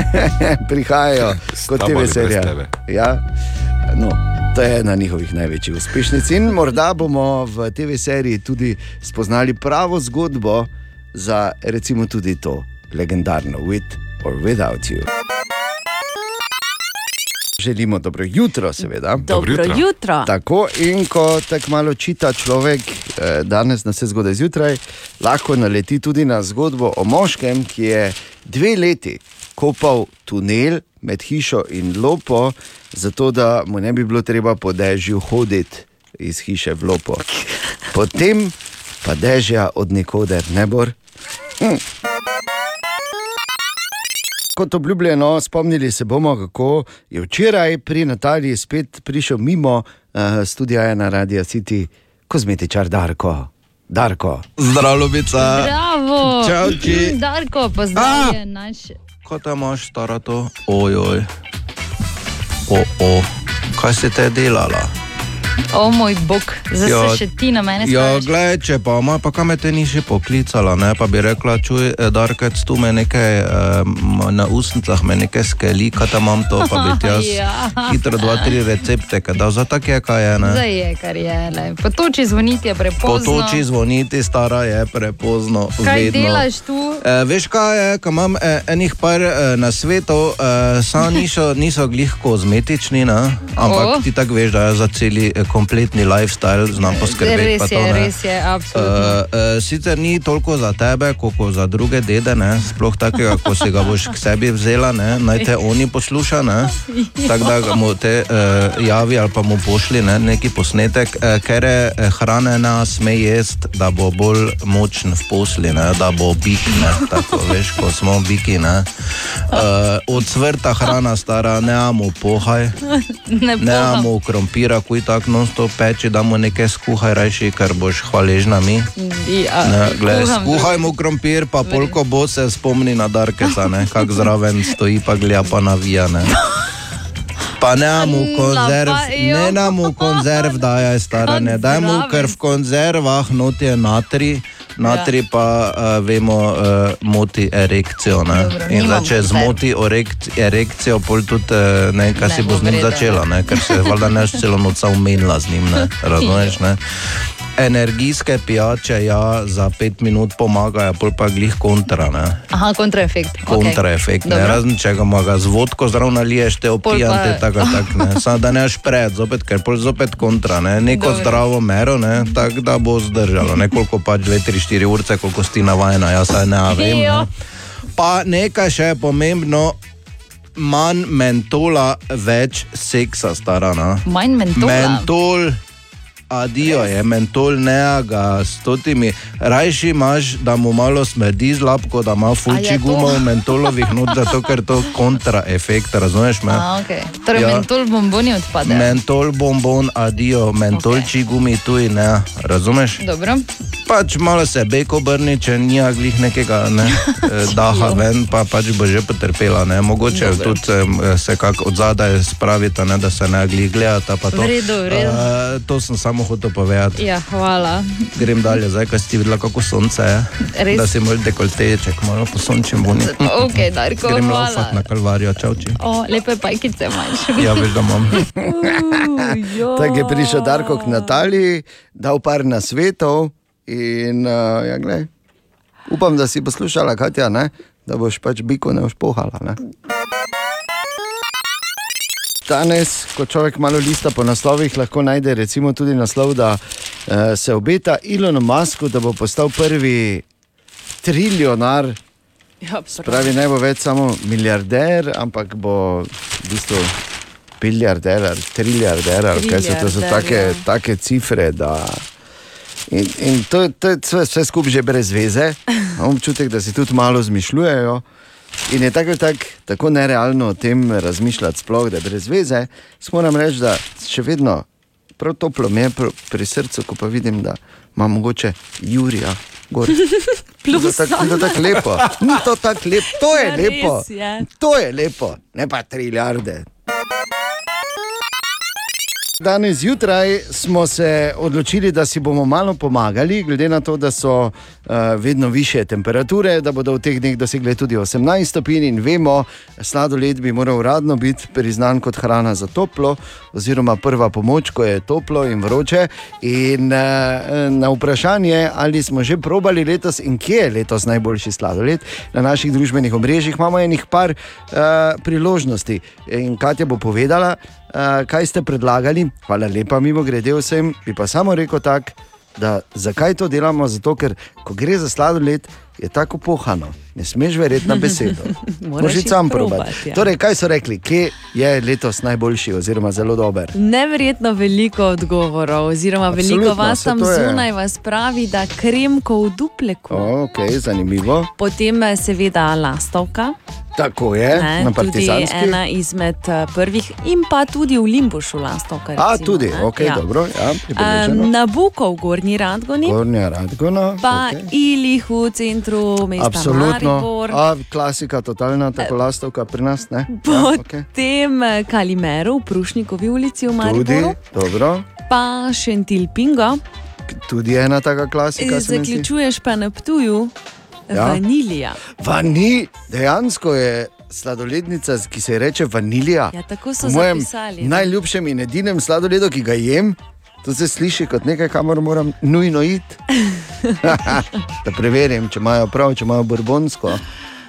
*laughs* prihajajo kot TV serija. Ja, no, to je ena njihovih največjih uspešnic. In morda bomo v TV seriji tudi spoznali pravo zgodbo za recimo tudi to legendarno With or Without You. Želimo dobro jutro, seveda. Dobro jutro. jutro. Tako in ko tako malo čita človek, eh, danes na vse zgodaj zjutraj, lahko naleti tudi na zgodbo o moškem, ki je dve leti kopal tunel med hišo in lopo, zato da mu ne bi bilo treba po dežju hoditi iz hiše v lopo. *laughs* Potem pa dežja od nikoder ne bo. Hm. Kot obljubljeno, spomnili se bomo, kako je včeraj pri Nataliji spet prišel mimo uh, studia na Radio City kozmetičar Darko. Darko. Zdravo, Ljubica. Bravo! Čau, ti. Darko, pozdravljen naš. Kaj tam imaš, stara to? Ojoj. O, o. Kaj si te delala? O moj bog, zdaj Ja, se še ti na mene Ja, spraviš. gledaj, če pa ima, pa kam te ni še poklicala, ne? pa bi rekla, čuj, eh, Darkec, tu me nekaj um, na usnicah, me nekaj skeli, kaj tam imam to, pa bi ti jaz *laughs* Ja. hitro dva, tri recepte, kaj da za tak je, kaj je, ne? Zdaj je, kar je. lej. Po toči zvoniti je prepozno. Potoči zvoniti, stara je prepozno. Kaj vedno. delaš tu? E, veš kaj je, ko imam e, enih par e, na svetu, e, samo *laughs* niso, niso glih kozmetični, ne? ampak oh. ti tako veš, da jaz za celi e, kompletni lifestyle znam poskrbeti. Res je, to, ne. res je, absolutno. Uh, uh, sicer ni toliko za tebe, kot za druge dede, ne? sploh takega, ko si ga boš k sebi vzela, ne? naj te oni posluša, ne? tako da mu te uh, javi ali pa mu pošli ne? neki posnetek, uh, ker je hrane ne sme jesti, da bo bolj močen v posli, ne? da bo bik, ne? tako veš, ko smo biki. Ne? Uh, od svrta hrana stara, ne amo pohaj. Ne Ne amo krompira, kuj tako non-stop peči, da mu nekaj skuhaj, rajši, ker boš hvaležna mi. Ja, Ne, kuham skuhaj mu krompir, pa polko bo se spomni na Darkesa, kak *laughs* zraven stoji, pa gleda pa navija. Ne. Pa ne mu konzerv, ne nam konzerv dajaj, stara, ne daj mu, ker v konzervah not je natri. Natri pa uh, vemo, uh, moti erekcijo. Ne? Dobro, In zdaj, če zmoti orekt, erekcijo, pol tudi uh, ne kaj Ne si bo z njim v redu, začela, ne? ker se valjda neš celo noč umenila z njim, ne? *laughs* razumeš? Ne? Energijske pijače ja, za pet minut pomagajo, pol pa glih kontra. Ne? Aha, kontraefekt. Kontraefekt, Dobro. okay. razen če ga z vodko zraven naliješ, te opijante, pa- tako *laughs* tak, ne. Samo da ne aš pred, zopet, ker pol zopet kontra, ne. Neko Dobro. zdravo mero, ne, tako da bo zdržalo, nekoliko pač 2-3-4 urce, koliko si navajena, jaz saj ne vem. Ne. Pa nekaj še je pomembno, manj mentola, več seksa, stara. Ne. Manj mentola. Mentol, adijo je, mentol ne ga s totimi. Rajši imaš, da mu malo smrdi z lapko, da ima fuči je to? gumo v mentolovih not, zato ker to kontraefekt, razumeš me? A, okay. Torej, Ja. mentol bomboni odpadejo. Mentol, bombon, adijo, mentolči okay. gumi tuji ne, razumeš? Dobro. Pač malo se beko obrni, če ni glih nekega ne, *laughs* eh, daha ven, pa pač bo že potrpela. Ne. Mogoče Dobro. tudi em, se kak od zadaj spravita, ne, da se ne glih gledata. pa to. V redu, v redu. Eh, to sem samo hotel povedati. Ja, hvala. Grem dalje, zdaj, ko si ti videla, kako sonce je. Res? Da si moj dekolteček, malo posončen bo. Ok, Darko, Grem hvala. laufat na kalvarijo, čauči. O, lepe pajkice imaš. *laughs* Ja, veš, da imam. Tako je prišel Darko k Nataliji, dal par na svetov in uh, ja, glej, upam, da si poslušala, Katja, ne? da boš pač biko ne uspohala. Ne? Danes, ko človek malo lista po naslovih, lahko najde recimo tudi naslov, da uh, se obeta Elonu Musku, da bo postal prvi triljonar. Ja, Pravi, ne bo več samo milijarder, ampak bo v bistvu biljarder ali triljarder, ali kaj so to so take, ja. take cifre. Da... In, in to, to je vse skupaj že brez veze. Imam občutek, da si tudi malo zmišljujejo. In je tako, tak, tako nerealno o tem razmišljati, sploh, da brez veze. Moram reči, da še vedno prav toplo mi je pr- pri srcu, ko pa vidim, da ima mogoče Jurija. *laughs* To tako- to tako lepo. Ni to tako lepo, to je Ja, res lepo. je. To je lepo, ne pa trilijarde. Danes zjutraj smo se odločili, da si bomo malo pomagali, glede na to, da so uh, vedno više temperature, da bodo v teh dneh dosegle tudi 18 stopinj in vemo, sladoled bi moral uradno biti priznan kot hrana za toplo, oziroma prva pomoč, ko je toplo in vroče. In uh, na vprašanje, ali smo že probali letos in kje je letos najboljši sladoled, na naših družbenih omrežjih imamo enih par uh, priložnosti. In Katja bo povedala, kaj ste predlagali. Hvala lepa, mimo grede vsem, bi pa samo rekel tako, da zakaj to delamo? Zato, ker ko gre za sladoled, je tako pohano. Ne smeš verjeti na besedo. *laughs* Moraš iti sam probat, probati. ja. Torej, kaj so rekli, kje je letos najboljši, oziroma zelo dober? Neverjetno veliko odgovorov, oziroma veliko Absolutno, vas saj tam zunaj vas pravi, da kremko v dupleku. O, ok, zanimivo. Potem eh, seveda lastovka, Tako je, Ne, na tudi Partizanski. ena izmed eh, prvih, in pa tudi v Limbušu. A, recimo, tudi, ne. ok, dobro, ja. Um, Nabuko v Gornji Radgoni, Gornja Radgona. pa okej. Ilih v centru mesta Absolutno. Maribor. A, klasika, totalna, tako lastovka pri nas. Ne? Ja, okay. Potem eh, Kalimeru v Prušnikovi ulici v Tudi, Mariboru, dobro. pa Šentil Pingo, Tudi ena taka klasika. zdi. zaključuješ pa na Ptuju, Ja. ja. vanilija. Vani, dejansko je sladolednica, ki se ji reče vanilija. Ja, tako so zapisali. najljubšem in edinem sladoledu, ki ga jem. To se sliši kot nekaj, kamor moram nujno iti. *laughs* da preverim, če imajo prav, če imajo borbonsko.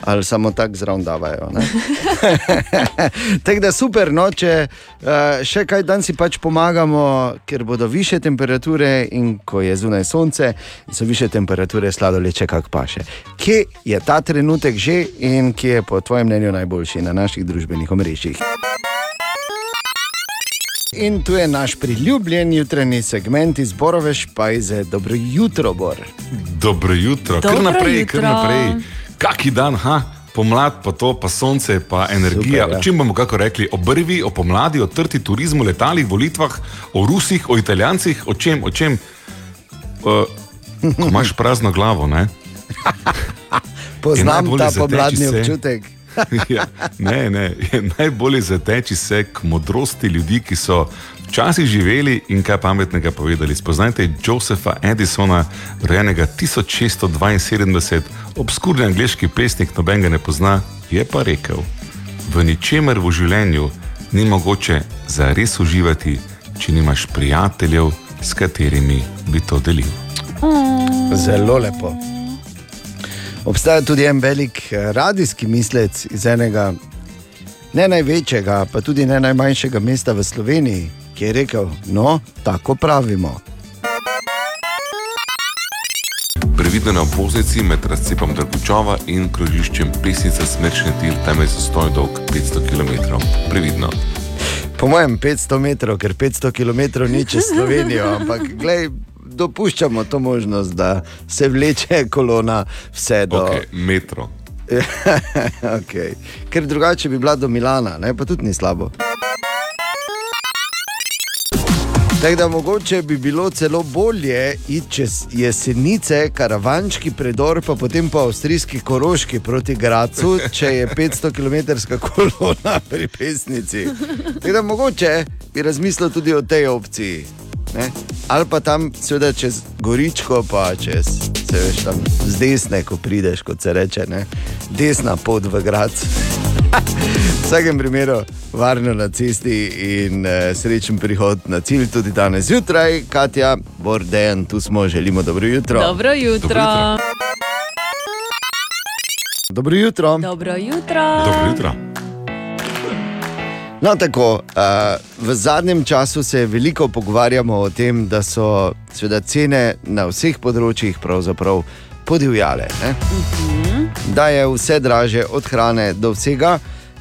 Ali samo tako zraven davajo. *laughs* Tako da super, no, če uh, še kaj dan si pač pomagamo, ker bodo više temperature in ko je zunaj sonce, so više temperature, sladoled če kak paše. Kje je ta trenutek že in kje je po tvojem mnenju najboljši na naših družbenih omrežjih? In tu je naš priljubljen jutranji segment iz Borove špajze. Dobro jutro, Bor. Dobro jutro, kar Dobro naprej, jutro. kar naprej. Kaki dan, ha? pomlad, pa to, pa sonce, pa energija. Super, ja. Čim bomo kako rekli, o brvi, o pomladi, o trti turizmu, letalih, volitvah, o Rusih, o Italijancih, o čem, o čem. Uh, ko imaš prazno glavo, ne? *laughs* Poznam ta pomladni se. *laughs* ja, ne, ne, je najbolje zateči se k modrosti ljudi, ki so včasih živeli in kaj pametnega povedali. Spoznajte Josepha Edisona, rojenega 1672, obskurni angliški pesnik, noben ga ne pozna, je pa rekel: V ničemer v življenju ni mogoče zares uživati, če nimaš prijateljev, s katerimi bi to delil. Zelo lepo. Obstaja tudi en velik eh, radijski mislec iz enega ne največjega, pa tudi ne najmanjšega mesta v Sloveniji, ki je rekel: No, tako pravimo. Previdno na obvoznici med razcepom Drgučova in krožiščem Pesnica Smrčni tir, tam je zastoj dolg 500 km. Previdno. Po mojem 500 metrov, ker 500 km ni čez Slovenijo, ampak glej, dopuščamo to možnost, da se vleče kolona vse do. Okay, metro. *laughs* okay. Ker drugače bi bila do Milana, ne? pa tudi ni slabo. Tako da mogoče bi bilo celo bolje iti čez jesenice, karavančki predor, pa potem po avstrijski koroški proti Gracu, če je 500 km kolona pri pesnici. Tako da mogoče bi razmislil tudi o tej opciji. Ne? Ali pa tam, seveda, čez Goričko, pa čez, se veš, tam z desne, ko prideš, kot se reče, ne? desna pot v grad. v vsakem primeru, varno na cesti in uh, srečen prihod na cilj tudi danes zjutraj, Katja, Borden, tu smo, želimo dobro jutro. Dobro jutro. Dobro jutro. Dobro jutro. Dobro jutro. No, tako, uh, v zadnjem času se veliko pogovarjamo o tem, da so sveda, cene na vseh področjih pravzaprav podivjale. Ne? Da je vse draže, od hrane do vsega.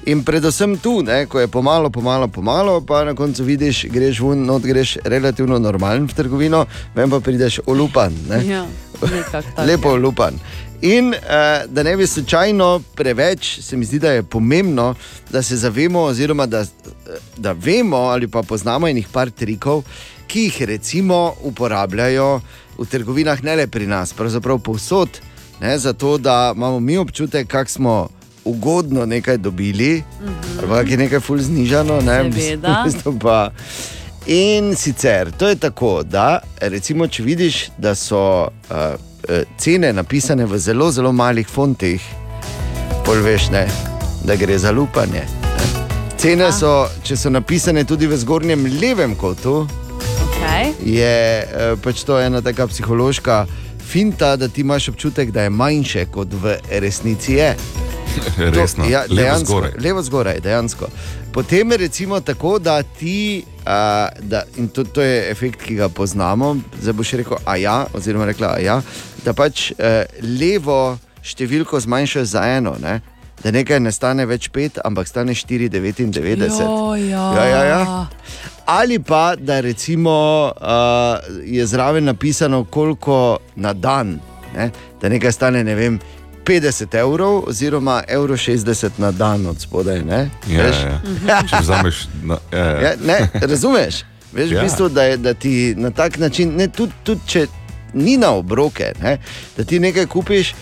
In predvsem tu, ne, ko je pomalo, pomalo, pomalo, pa na koncu vidiš, greš ven, not greš relativno normalen v trgovino, vem pa prideš olupan. Ne? Ja, nekako *laughs* tako. Lepo lupan. In uh, da ne bi slučajno preveč, se mi zdi, da je pomembno, da se zavemo, oziroma da, da vemo ali pa poznamo enih par trikov, ki jih recimo uporabljajo v trgovinah, ne le pri nas, pravzaprav povsod, ne, zato da imamo mi občutek, kako smo ugodno nekaj dobili, mm -hmm. ali pa je nekaj ful znižano. Ne, v bistvu- Seveda. *laughs* v bistvu pa, In sicer to je tako, da recimo, če vidiš, da so uh, cene napisane v zelo, zelo malih fontih, pol veš, ne, da gre za lupanje. Ne. Cene so, če so napisane tudi v zgornjem levem kotu, Okay. je uh, pač to ena taka psihološka finta, da ti imaš občutek, da je manjše, kot v resnici je. *laughs* Resno, To- ja, levo dejansko, zgoraj. Levo zgoraj, dejansko. Potem je recimo tako, da ti, a, da, in to, to je efekt, ki ga poznamo, zdaj boš rekel, a ja, oziroma rekla, a ja, da pač e, levo številko zmanjšaš za eno. Ne? Da nekaj ne stane več 5, ampak stane 4,99. Jojo. Ja, ja, ja. Ali pa da recimo, uh, je zraven napisano, koliko na dan, ne? da nekaj stane, ne vem, 50 evrov, oziroma evro 60 na dan od spodaj. Ne? Ja, Veš? ja. *laughs* Če vzameš. Na, ja, ja. Ja, ne, razumeš? Veš, ja. Ja. v bistvu, da, je, da ti na tak način, ne, tudi, tudi če ni na obroke, ne, da ti nekaj kupiš,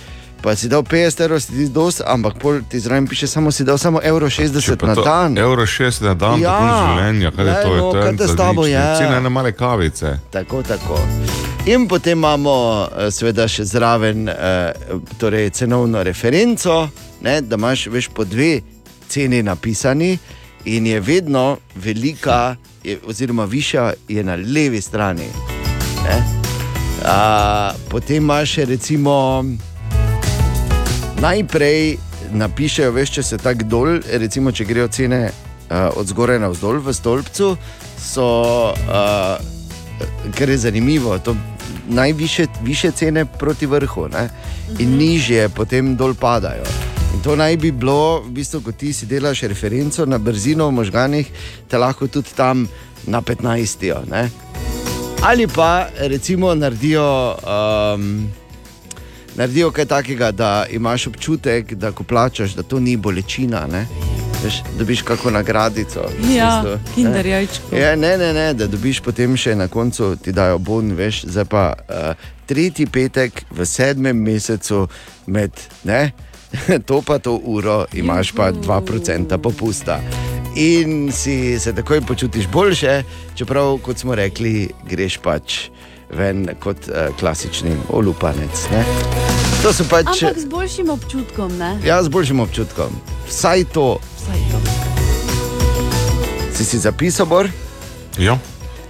pa si dal 50 evrov, si ti dosti, ampak ti zraven piše, samo si dal samo evro 60 Pa na to dan. Evro 60 na dan, Ja. ja. življenja, kaj je Glej, to? Je no, to kaj te s tabo je? Cena ene male kavice. Tako, tako. In potem imamo eh, seveda še zraven eh, torej cenovno referenco, ne, da imaš veš, po dve ceni napisani, in je vedno velika, je, oziroma višja je na levi strani. A, potem imaš recimo najprej napišejo, veš, če se tako dol, recimo, če grejo cene uh, od zgoraj na vzdolj v stolpcu, so, uh, kar je zanimivo, to najviše više cene proti vrhu, ne? in nižje potem dol padajo. In to naj bi bilo, v bistvu, ko ti si delaš referenco na brzino v možganih, te lahko tudi tam na 15. Ne? Ali pa recimo naredijo. Um, naredijo kaj takega, da imaš občutek, da ko plačaš, da to ni bolečina. Ne? Veš, dobiš kako nagradico. Ja, kinder jajčko. Ja, ne, ne, ne, da dobiš potem še na koncu, ti dajo bon, veš, zdaj pa uh, tretji petek v sedmem mesecu med ne, *laughs* to pa to uro imaš pa 2% popusta. In si se takoj počutiš boljše, čeprav, kot smo rekli, greš pač ven kot uh, klasični olupanec. Ne? To so pač. Ampak z boljšim občutkom, ne? Ja, z boljšim občutkom. Vsaj to. Vsaj to. Si si zapisal, Bor? Ja.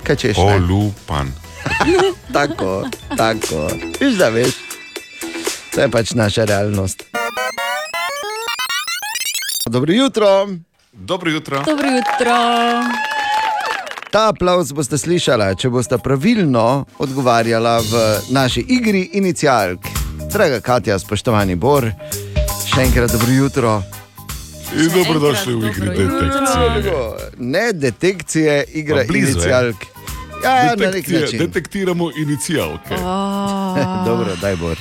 Kaj češ? Olupan. *laughs* tako, tako. Viš, da veš. To je pač naša realnost. Dobro jutro. Dobro jutro. Dobro jutro. Ta aplauz boste slišali, če boste pravilno odgovarjali v naši igri inicijalk. Draga Katja, spoštovani Bor, še enkrat dobro jutro. In dobrodošli v igri detekcije. Ne detekcije, igra Pa blizu je. inicijalk. Ja, Detekcije, način. detektiramo inicijalke. *laughs* Dobro, daj Bor.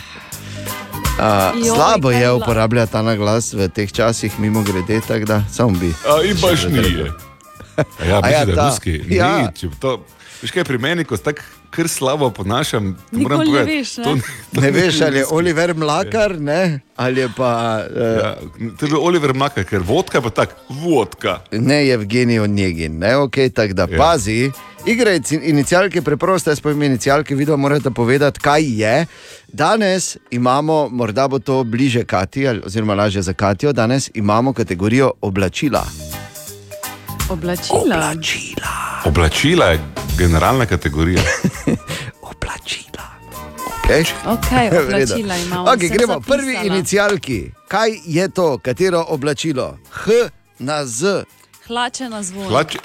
Uh, Joj, slabo je uporabljati ta naglas v teh časih, mimo grede, tako da samo bi. A, in še ni. zadržal. A Ja, A ja, da ta. ruski. Ja. Ni, če bi to, veš kaj, pri meni, ko tako kar slabo ponašam, Nikoli ne veš, ne? to, to Ne veš, ali je. Oliver Mlakar, ne? ali je pa uh, Ja, to je bil Oliver Mlaka, ker vodka je pa tako, vodka. ne Evgenij Onjegin. Ne? Okay, tako da Ja. pazi, igra je ci- inicialke preproste, jaz povem inicialke, video morate povedati, kaj je. Danes imamo, morda bo to bliže Kati, ali- oziroma lažje za Katijo, danes imamo kategorijo oblačila. Oblačila. Oblačila. Oblačila je generalna kategorija. *laughs* Oblačila. Okay? Okay, *laughs* oblačila imamo. Okay, gremo, zapisala. prvi inicialki. Kaj je to, katero oblačilo? H na Z. Hlače na zvon. Hlače,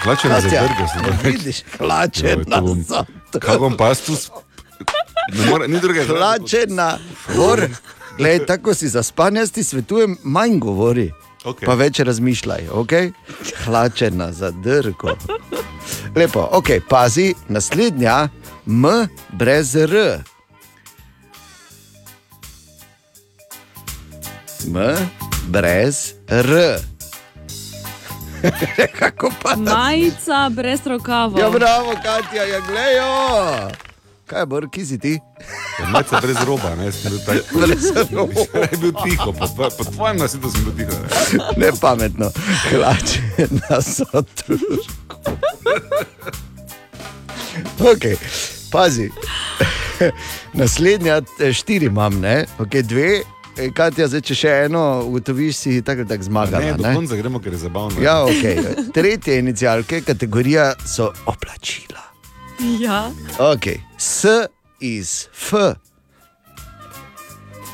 hlače na zadrga se da. Vidiš, hlače Joj, na bom- Z. Kaj bom pa jaz tu? s- Ne more, ni druge Hlače na gor. Glej, tako si za spanje, ti svetujem, manj govori. Okej. Pa več razmišljaj, okay? hlače na zadrgo. Lepo, ok, pazi, naslednja, M brez R. M brez R. *laughs* Kako pa Majica brez rokava. Ja, bravo, Katja, ja, glejo. Kaj bo, ki si ti? Malce brez roba, ne, sem bil tak. *laughs* Brez roba. Je bil tiho, po, tva- po tvojem nasidu sem bil tiho. Ne. Ne pametno, hlače na zadrgo. Ok, pazi. Naslednja, eh, štiri imam, ne? Okay, dve, Eh, Katja, zdaj, če še eno ugotoviš, si tako ali tako zmagala. Ne, do Ne, konca gremo, ker je zabavno. Ja, okay. Tretje inicialke, kategorija so oblačila. Ja. Okay. S iz F.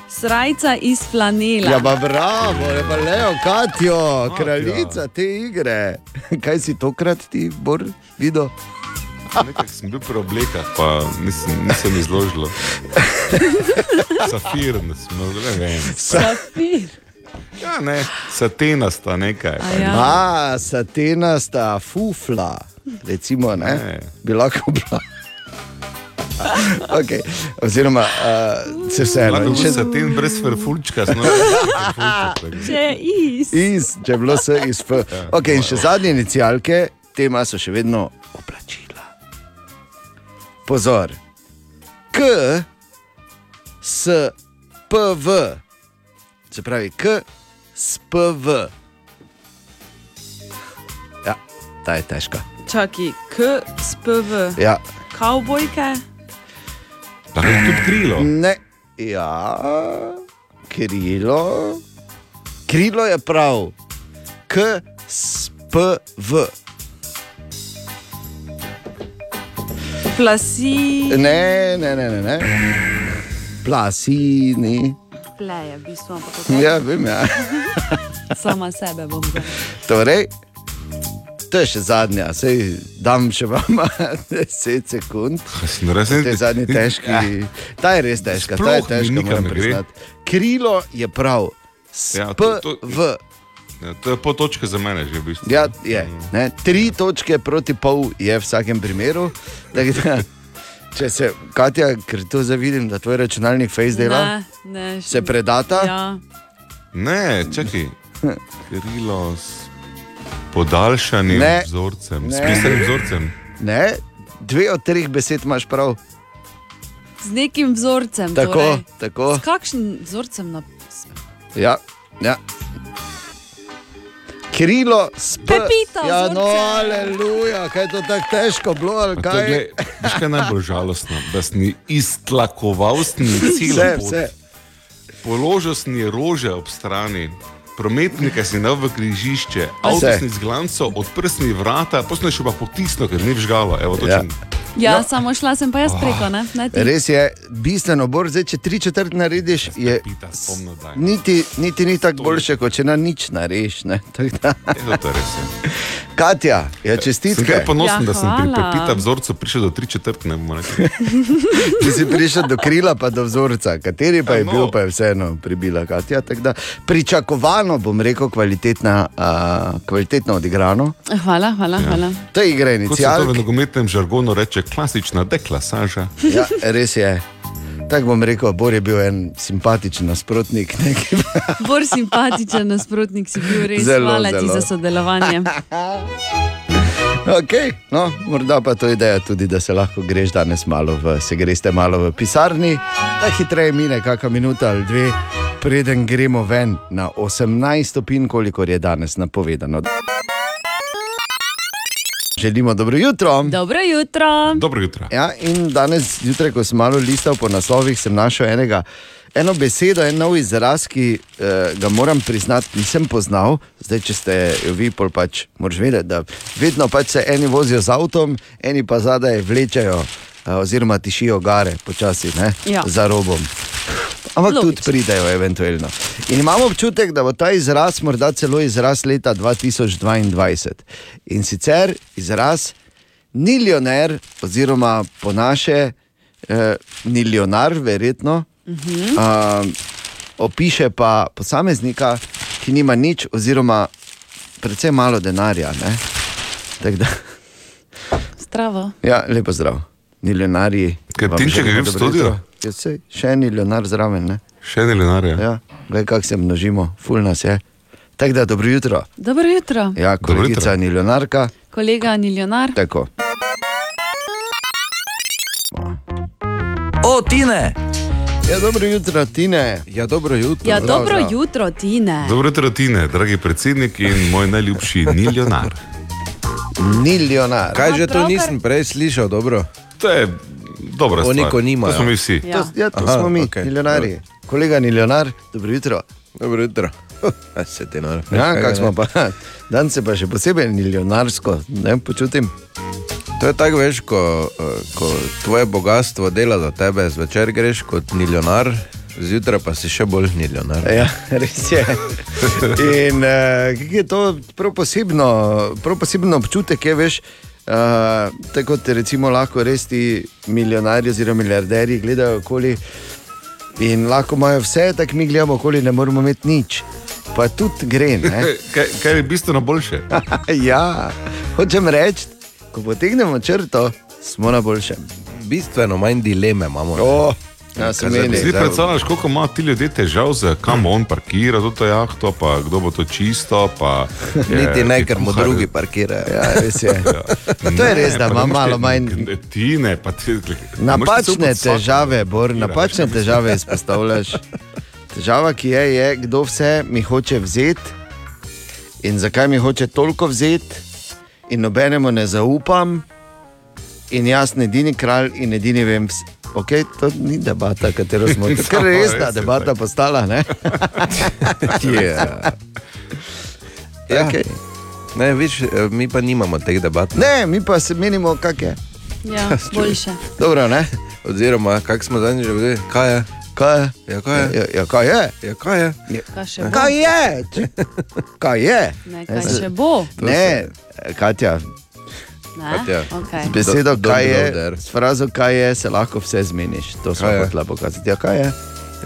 Srajca iz flanela. Ja, pa bravo, je pa Leo, Katjo, kraljica te igre. Kaj si tokrat ti, Bor, videl? Nekaj sem bil pri oblekah, pa nisem, nisem izložil. Safir, smo, ne vem. Safir. Ja, ne, satenasta nekaj. A ja. A, satenasta fufla, recimo, ne? Ne. Bi lahko bila. okay. Oziroma, uh, se vseeno. Še se tem brez frfulčka, no. *laughs* Če je is. iz, če je bilo vse iz F. Okay, in še zadnje inicialke, tema so še vedno oblačila. Pozor. K, S, P, V. Se pravi, K, S, P, V. Ja, ta je težka. Čakaj, K, SPV, Ja. kavbojke, Lahko je tudi krilo. Ne, ja, krilo. Krilo je prav, K, S, P, V. plasi, Ne, ne, ne, ne. ne. Plasini. Pleje, v bistvu, ampak. Ja, vem, ja. sama sebe bom. Torej, to je še zadnja, sej dam še vam *laughs* 10 sekund. Res Te zadnji težki. Ta je res težka, ta je Sploh težka, moram ne gre. priznati. Krilo je prav, Ja, S, P, to- to- V. Ja, to je po točke za mene že v bistvu. Ja, je. Ne? Tri točke proti pol je v vsakem primeru. Da, *laughs* če se, Katja, ker tu zdaj vidim, da tvoj računalnik face dela, Ne, ne, še- se predata. Ja. Ne, čakaj. *laughs* Krilo s podaljšanim Ne. vzorcem, Ne. s pisanim vzorcem. Ne, dve od treh besed imaš prav. Z nekim vzorcem. Tako, torej. tako. S kakšnim vzorcem? Na... Ja, ja. Krilo, spet. Pepita, Ja, no, vzorce. aleluja, kaj je to tako težko bilo, ali je, kaj? glej, Veš, kaj je najbolj žalostno? Da si iztlakoval Vse, pot. vse. Položil si rože ob strani, prometnika si dal v križišče, avto Vse. si zglancal, odprl si vrata, posneš pa potisnil, ker ni vžgalo. Evo, Ja. točen. Ja, samo šla sem pa jaz preko, ne? ne ti. Res je, bistveno bolj, zdaj, če tri četrt narediš, je spomnil, daj. niti, niti ni tako boljše, kot če na nič narediš. ne. Tako da- Evo, to je res. Ja. Katja, ja, Sem čestitke. kaj ponosen, Ja, da sem pri hvala. Pepita vzorcu prišel do tri četrt, ne bomo rekli. *laughs* Ti si prišel do krila, pa do vzorca, kateri pa je Ja, no. bil, pa je vseeno pribila Katja. Da, pričakovano bom rekel, kvalitetna, uh, kvalitetno odigrano. Hvala, hvala, hvala. To je igra se to v inicijalk. nogometnem žargonu reče, klasična deklasaža. Ja, res je. Tako bom rekel, Bor je bil en simpatičen nasprotnik. *laughs* Bolj simpatičen nasprotnik si bil res. Zelo, hvala ti zelo. za sodelovanje. *laughs* Okay, no, morda pa to je ideja tudi, da se lahko greš danes malo v, se greste malo v pisarni, da hitreje mine kakšna minuta ali dve, preden gremo ven na 18 stopinj, kolikor je danes napovedano. Želimo dobro jutro. Dobro jutro. Dobro jutro. Ja, in danes zjutraj, ko sem malo listal po naslovih, sem našel enega, eno besedo, en nov izraz, ki eh, ga moram priznati, nisem poznal. Zdaj, če ste jo vi, pač moraš vedeti, da vedno pač se eni vozijo z avtom, eni pa zadaj vlečajo, eh, oziroma tišijo gare, počasi, ne, Ja. za robom. Ampak Logično. tudi pridejo, eventualno. In imamo občutek, da bo ta izraz morda celo izraz leta 2022. In sicer izraz Nilioner, oziroma po naše, eh, Nilionar, verjetno, uh -huh. uh, opiše pa posameznika, ki nima nič, oziroma predvsem malo denarja. ne. Tako Da, Zdravo. ja, lepo zdrav. Nilionarji. Kaj, vam Timček želimo gre v dobro studio? jutro. Ja, sej, še en nilionar zraven. Ne? Še ne lenarja. Ja, gledaj, kako se množimo, ful nas je. Tako da, dobro jutro. Dobro jutro. Ja, kolegica Nilionarka, Kolega Niljonar. tako. O, Tine! Ja, dobro jutro, Tine. Ja, dobro jutro. Ja, dobro zdrav. jutro, Tine. Dobro jutro, Tine, dragi predsednik in moj najljubši nilionar. Nilionar. Kaj že to nisem prej slišal, dobro? To je dobra Oni, stvar. ko nimajo. To smo mi vsi. Ja. To, ja, to Aha, smo mi, okay. milionarji. Kolega Nilionar, dobro jutro. Dobro jutro. *laughs* Se ti noro. Ja, kak smo pa, *laughs* danes se pa še posebej milionarsko, ne počutim. To je tako, veš, ko, eh, ko tvoje bogatstvo dela za tebe, zvečer greš kot milijonar, zjutraj pa si še bolj milijonar. Ja, *laughs* res je. In uh, je to prav posebno, prav posebno občutek, je veš. Uh, tako kot recimo lahko res ti milijonarji oziroma milijarderji gledajo okoli in lahko imajo vse, tako mi gledamo okoli, ne moramo imeti nič. Pa tudi gre. ne. *laughs* Kaj, kaj je bistveno boljše? *laughs* ja, hočem reči, ko potegnemo črto, smo na boljšem. bistveno manj dileme imamo. Oh, ja, se meni, Zdaj predstavljaš, koliko ima ti ljudje težav, z kam on parkira to jahto, pa kdo bo to čisto. Pa, *laughs* Niti ne, ker mu drugi parkirajo. Ja, res je. Pa *laughs* to je res, da ima ne malo manj- Ti ne, pa ti. ne Napačne težave, Bor, napačne težave izpostavljaš. Težava, ki je, je, kdo vse mi hoče vzeti in zakaj mi hoče toliko vzeti, in nobenemu ne zaupam, in jaz sem edini kralj in edini vem. Vs- Ok, to ni debata, katero smo imeli. *laughs* Ker je res ta debata postala. Ne? *laughs* Ja. Ja. Okej. Ne, viš, eh, mi pa nimamo teh debat. Ne, mi pa se menimo, kak je. Ja, *laughs* boljše. Dobro, ne? Oziroma, kako smo zadnjič že videli, kaj je? Kaj je? Ja, kaj je? Ja, ja, kaj je? Ja, kaj je? Kaj še bo? Kaj je? Kaj je? Ne, kaj še bo? Ne, Katja, Ne? Okay. z besedo Don't kaj je, s frazo kaj je, se lahko vse zmeniš. To smo hotela pokazati. Ja, kaj je?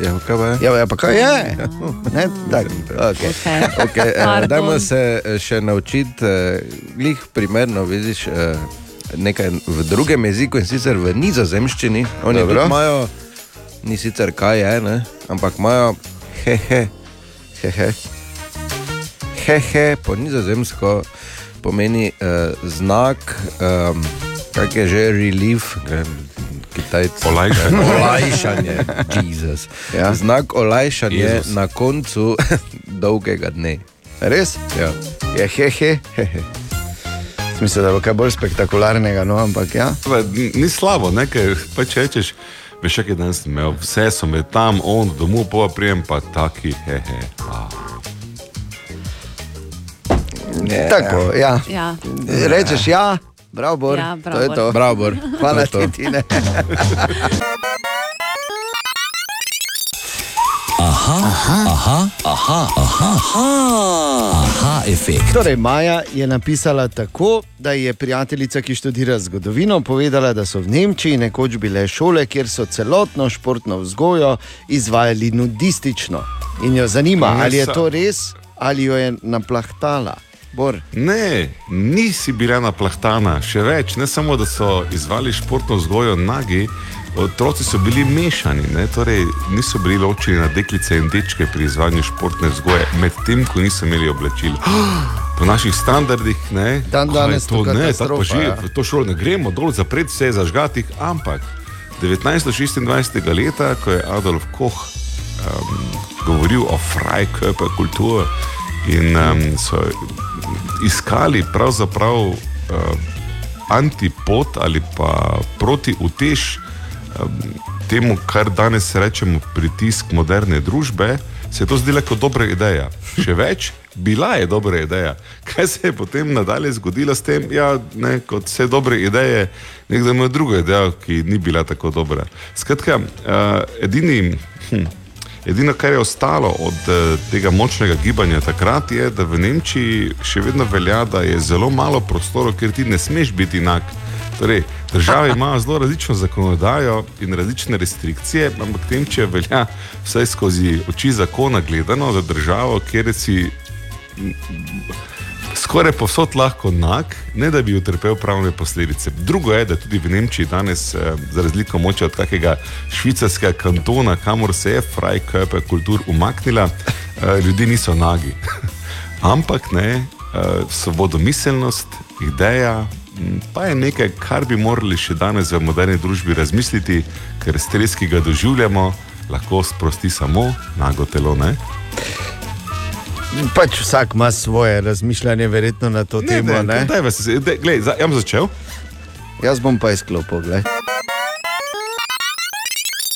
Ja, kaj je? Ja, ja pa kaj je? *laughs* Ne, tak, okay. Okay. Okay, eh, dajmo se eh, še naučiti, eh, glih primerno, vidiš, eh, nekaj v drugem jeziku in sicer v nizozemščini. Oni imajo, ni sicer kaj je, ne, ampak imajo hehe, Hehe. hehe, po nizozemsko pomeni eh, znak, um, kak je že relief, kitajci. Olajšanje. *laughs* olajšanje, Jezus. Ja. Znak olajšanja Jezus. na koncu *laughs* dolgega dne. Res? Ja. Je hehe, hehe. Mislim, da bo kaj bolj spektakularnega, no, ampak ja. Pa n- Ni slabo, ne, ker pa če rečeš, veš, kaj danes sem imel, vse so me tam, on domov, pa prijem pa taki, hehe. A. Ne, Tako, ja. Ja. Rečeš ja, bravo, Bor. Ja, bravo, to je to. Bravo, Bor. *laughs* Hvala To je ti, to. Tine. Aha, aha, aha, aha, aha, aha, efekt. Torej, Maja je napisala tako, da je prijateljica, ki študira zgodovino, povedala, da so v Nemčiji nekoč bile šole, kjer so celotno športno vzgojo izvajali nudistično. In jo zanima, Ne ali je to res, ali jo je naplahtala. Bor. Ne, nisi bila naplahtana, še več, ne samo, da so izvali športno vzgojo nagi, otroci so bili mešani, ne? torej niso bili ločeni na deklice in dečke pri izvajanju športne vzgoje, medtem ko niso imeli oblačil. Po naših standardih, ne, Dan je danes to ne, tako pa že, ja. v to šolo ne gremo, dol zapreti vse zažgatih, ampak 1926. leta, ko je Adolf Koch um, govoril o Freikörper kulturi in um, so iskali pravzaprav uh, antipod ali pa protiutež um, temu, kar danes rečemo pritisk moderne družbe, se je to zdela kot dobra ideja. Še več, bila je dobra ideja. Kaj se je potem nadalje zgodilo s tem? Ja, ne, kot vse dobre ideje, nekdo ima drugo idejo, ki ni bila tako dobra. Skratka, uh, edini. Hm, Edino, kar je ostalo od eh, tega močnega gibanja takrat, je, da v Nemčiji še vedno velja, da je zelo malo prostorov, kjer ti ne smeš biti enak. Torej, države *laughs* imajo zelo različno zakonodajo in različne restrikcije, ampak Nemčija velja vsaj skozi oči zakona gledano za državo, kjer si skoraj povsod lahko nag, ne da bi utrpel pravne posledice. Drugo je, da tudi v Nemčiji danes, eh, za razliko moče od kakega švicarskega kantona, kamor se je Freikörper kultur umaknila, eh, ljudje niso nagi. *laughs* Ampak ne, eh, svobodomiselnost, ideja. Pa je nekaj, kar bi morali še danes v moderni družbi razmisliti, ker stres, ki ga doživljamo, lahko sprosti samo nago telo. Ne? Pač vsak ima svoje razmišljanje, verjetno na to temo. ne, Ne, daj, vas, daj, glej, za, jaz bom začel. Jaz bom pa izklopil. glej.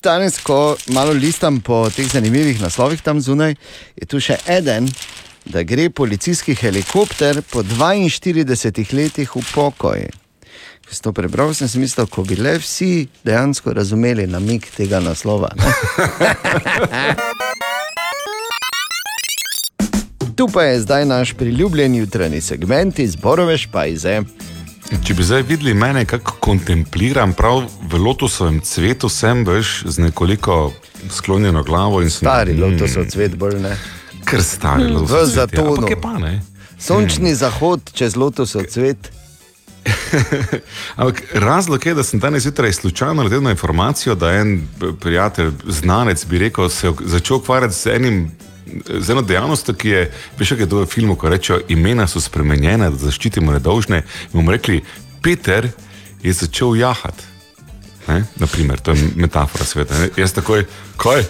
Danes, ko malo listam po teh zanimivih naslovih tam zunaj, je tu še eden, da gre policijski helikopter po 42 letih v pokoj. Ko sem to prebral, sem si mislil, ko bi le vsi dejansko razumeli namik tega naslova. *laughs* Tu pa je zdaj naš priljubljen jutranji segment iz Borove špajze. Če bi zdaj videli mene, kako kontempliram prav v lotosovem cvetu, sem veš z nekoliko sklonjeno glavo in sem. Stari lotosov cvet bolj ne. Ker stari lotosov cvet. ja. zatonu. Ampak je pa ne. Sončni zahod čez lotosov cvet. *laughs* Ampak razlog je, da sem danes zjutraj slučajno naredil na informacijo, da je en prijatelj, znanec, bi rekel, se je začel ukvarjati z enim. Z eno dejavnostjo, ki je, veš, kaj je to v filmu, ko rečejo, imena so spremenjena, da zaščitimo nedolžne. In bomo rekli, Peter je začel jahati. Ne? Naprimer, to je metafora sveta. Ne? Jaz takoj, kaj,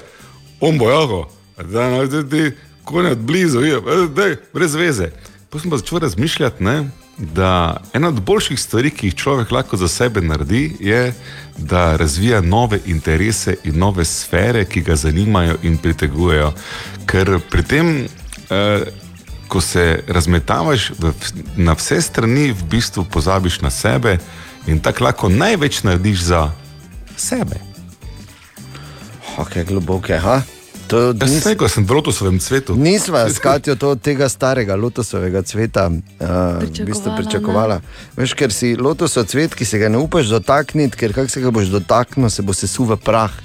on bo jago, da ne vidiš, ti konec blizu, je, dej, brez veze. Potem sem pa začel razmišljati, ne, da ena od boljših stvari, ki jih človek lahko za sebe naredi, je, da razvija nove interese in nove sfere, ki ga zanimajo in pritegujejo. Ker pri tem, eh, ko se razmetavaš v, na vse strani, v bistvu pozabiš na sebe in tako lahko največ narediš za sebe. Ok, globoke, ha? To Jaz sem rekel, sem v lotosovem cvetu. Nisva s Katjo to od tega starega lotosovega cveta uh, v bistvu pričakovala. Veš, ker si lotosov cvet, ki se ga ne upaš dotakniti, ker kak se ga boš dotaknil, se bo sesul v prah.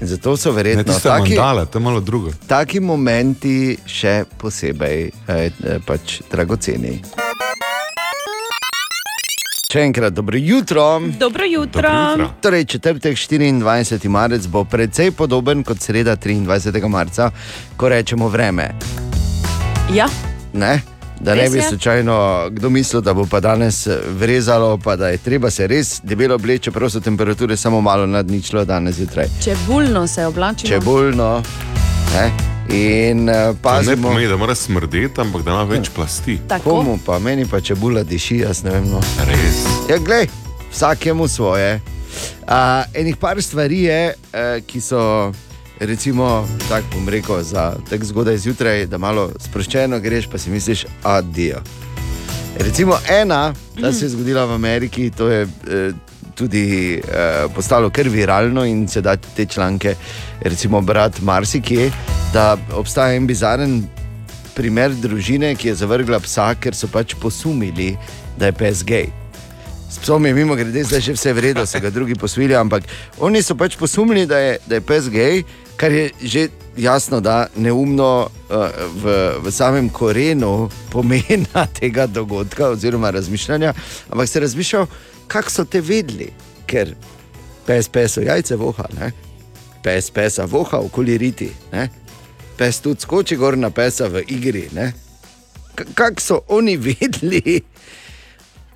In zato so verjetno tiste mandale, to je malo drugo. taki momenti še posebej eh, eh, pač dragoceni. Še enkrat dobro jutro. Dobro jutro. Torej, četrtek 24. marec bo precej podoben kot sreda 23. marca, ko rečemo vreme. Ja. Ne? Da ne bi slučajno kdo mislil, da bo pa danes eh, vrezalo, pa da je treba se res debelo obleči, čeprav so temperature samo malo nad ničlo danes zjutraj. Čebulno se oblačimo. Čebulno. Ne? In uh, To ne pazimo. pomeni, da mora smrdeti, ampak da ima več plasti. Komu pa meni pa čebula diši, jaz ne vem. No. Res. Ja, glej, vsakemu svoje. Uh, enih par stvari je, uh, ki so, recimo, tako bom rekel, za tako zgodaj zjutraj, da malo sproščeno greš, pa si misliš, adijo. Recimo ena, ta se je zgodila v Ameriki, to je eh, tudi eh, postalo kar viralno in se da te članke, recimo, brati marsikje, da obstaja en bizaren primer družine, ki je zavrgla psa, ker so pač posumili, da je pes gej. S psom je mimo grede, zdaj že vse v redu, se ga drugi posvilijo, ampak oni so pač posumili, da je, da je pes gej, kar je že jasno, da neumno uh, v, v samem korenu pomena *laughs* tega dogodka oziroma razmišljanja, ampak se razmišljal, kako so te vedeli, ker pes peso jajce voha, ne? Pes pesa voha okoli riti, ne? pes tudi skoči gor na pesa v igri. Kako so oni *laughs* vedeli,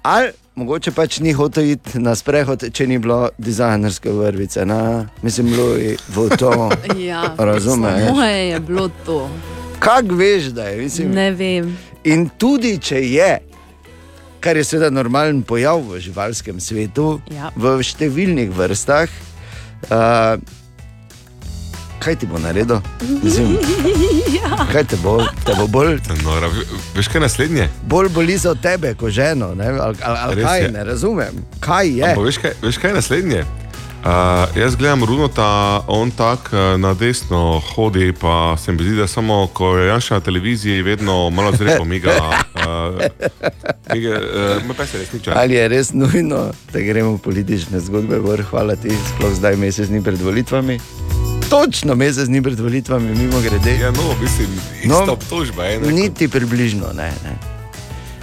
ali mogoče pač ni hotel iti na sprehod, če ni bilo dizajnerske vrvice, na, mislim, Louis Vuitton. *laughs* Ja, Razumeš? Moje je bilo to. Kako veš, da je? Mislim, Ne vem. In tudi če je, kar je seveda normalen pojav v živalskem svetu, Ja. v številnih vrstah, uh, kaj ti bo naredil? Mislim, *laughs* ja. kaj te bo, te bo bolj, Nora, ve- veš kaj je naslednje? bolj boli za tebe, kot ženo? Ne? Ali, ali, ali Res kaj, je. ne razumem. Kaj je? Ampak veš kaj, veš kaj je naslednje? Uh, jaz gledam Runota, on tako uh, na desno hodi, pa se mi zdi, da samo ko je Janša na televiziji, vedno malo zrepo miga. Uh, *laughs* miga uh. Ali je res nujno, da gremo v politične zgodbe, vrh, hvala ti, sploh zdaj mesec dni pred volitvami? Točno mesec dni pred volitvami, mimo grede. Ja, no, mislim, ista obtožba je. ne. Niti približno ne. ne.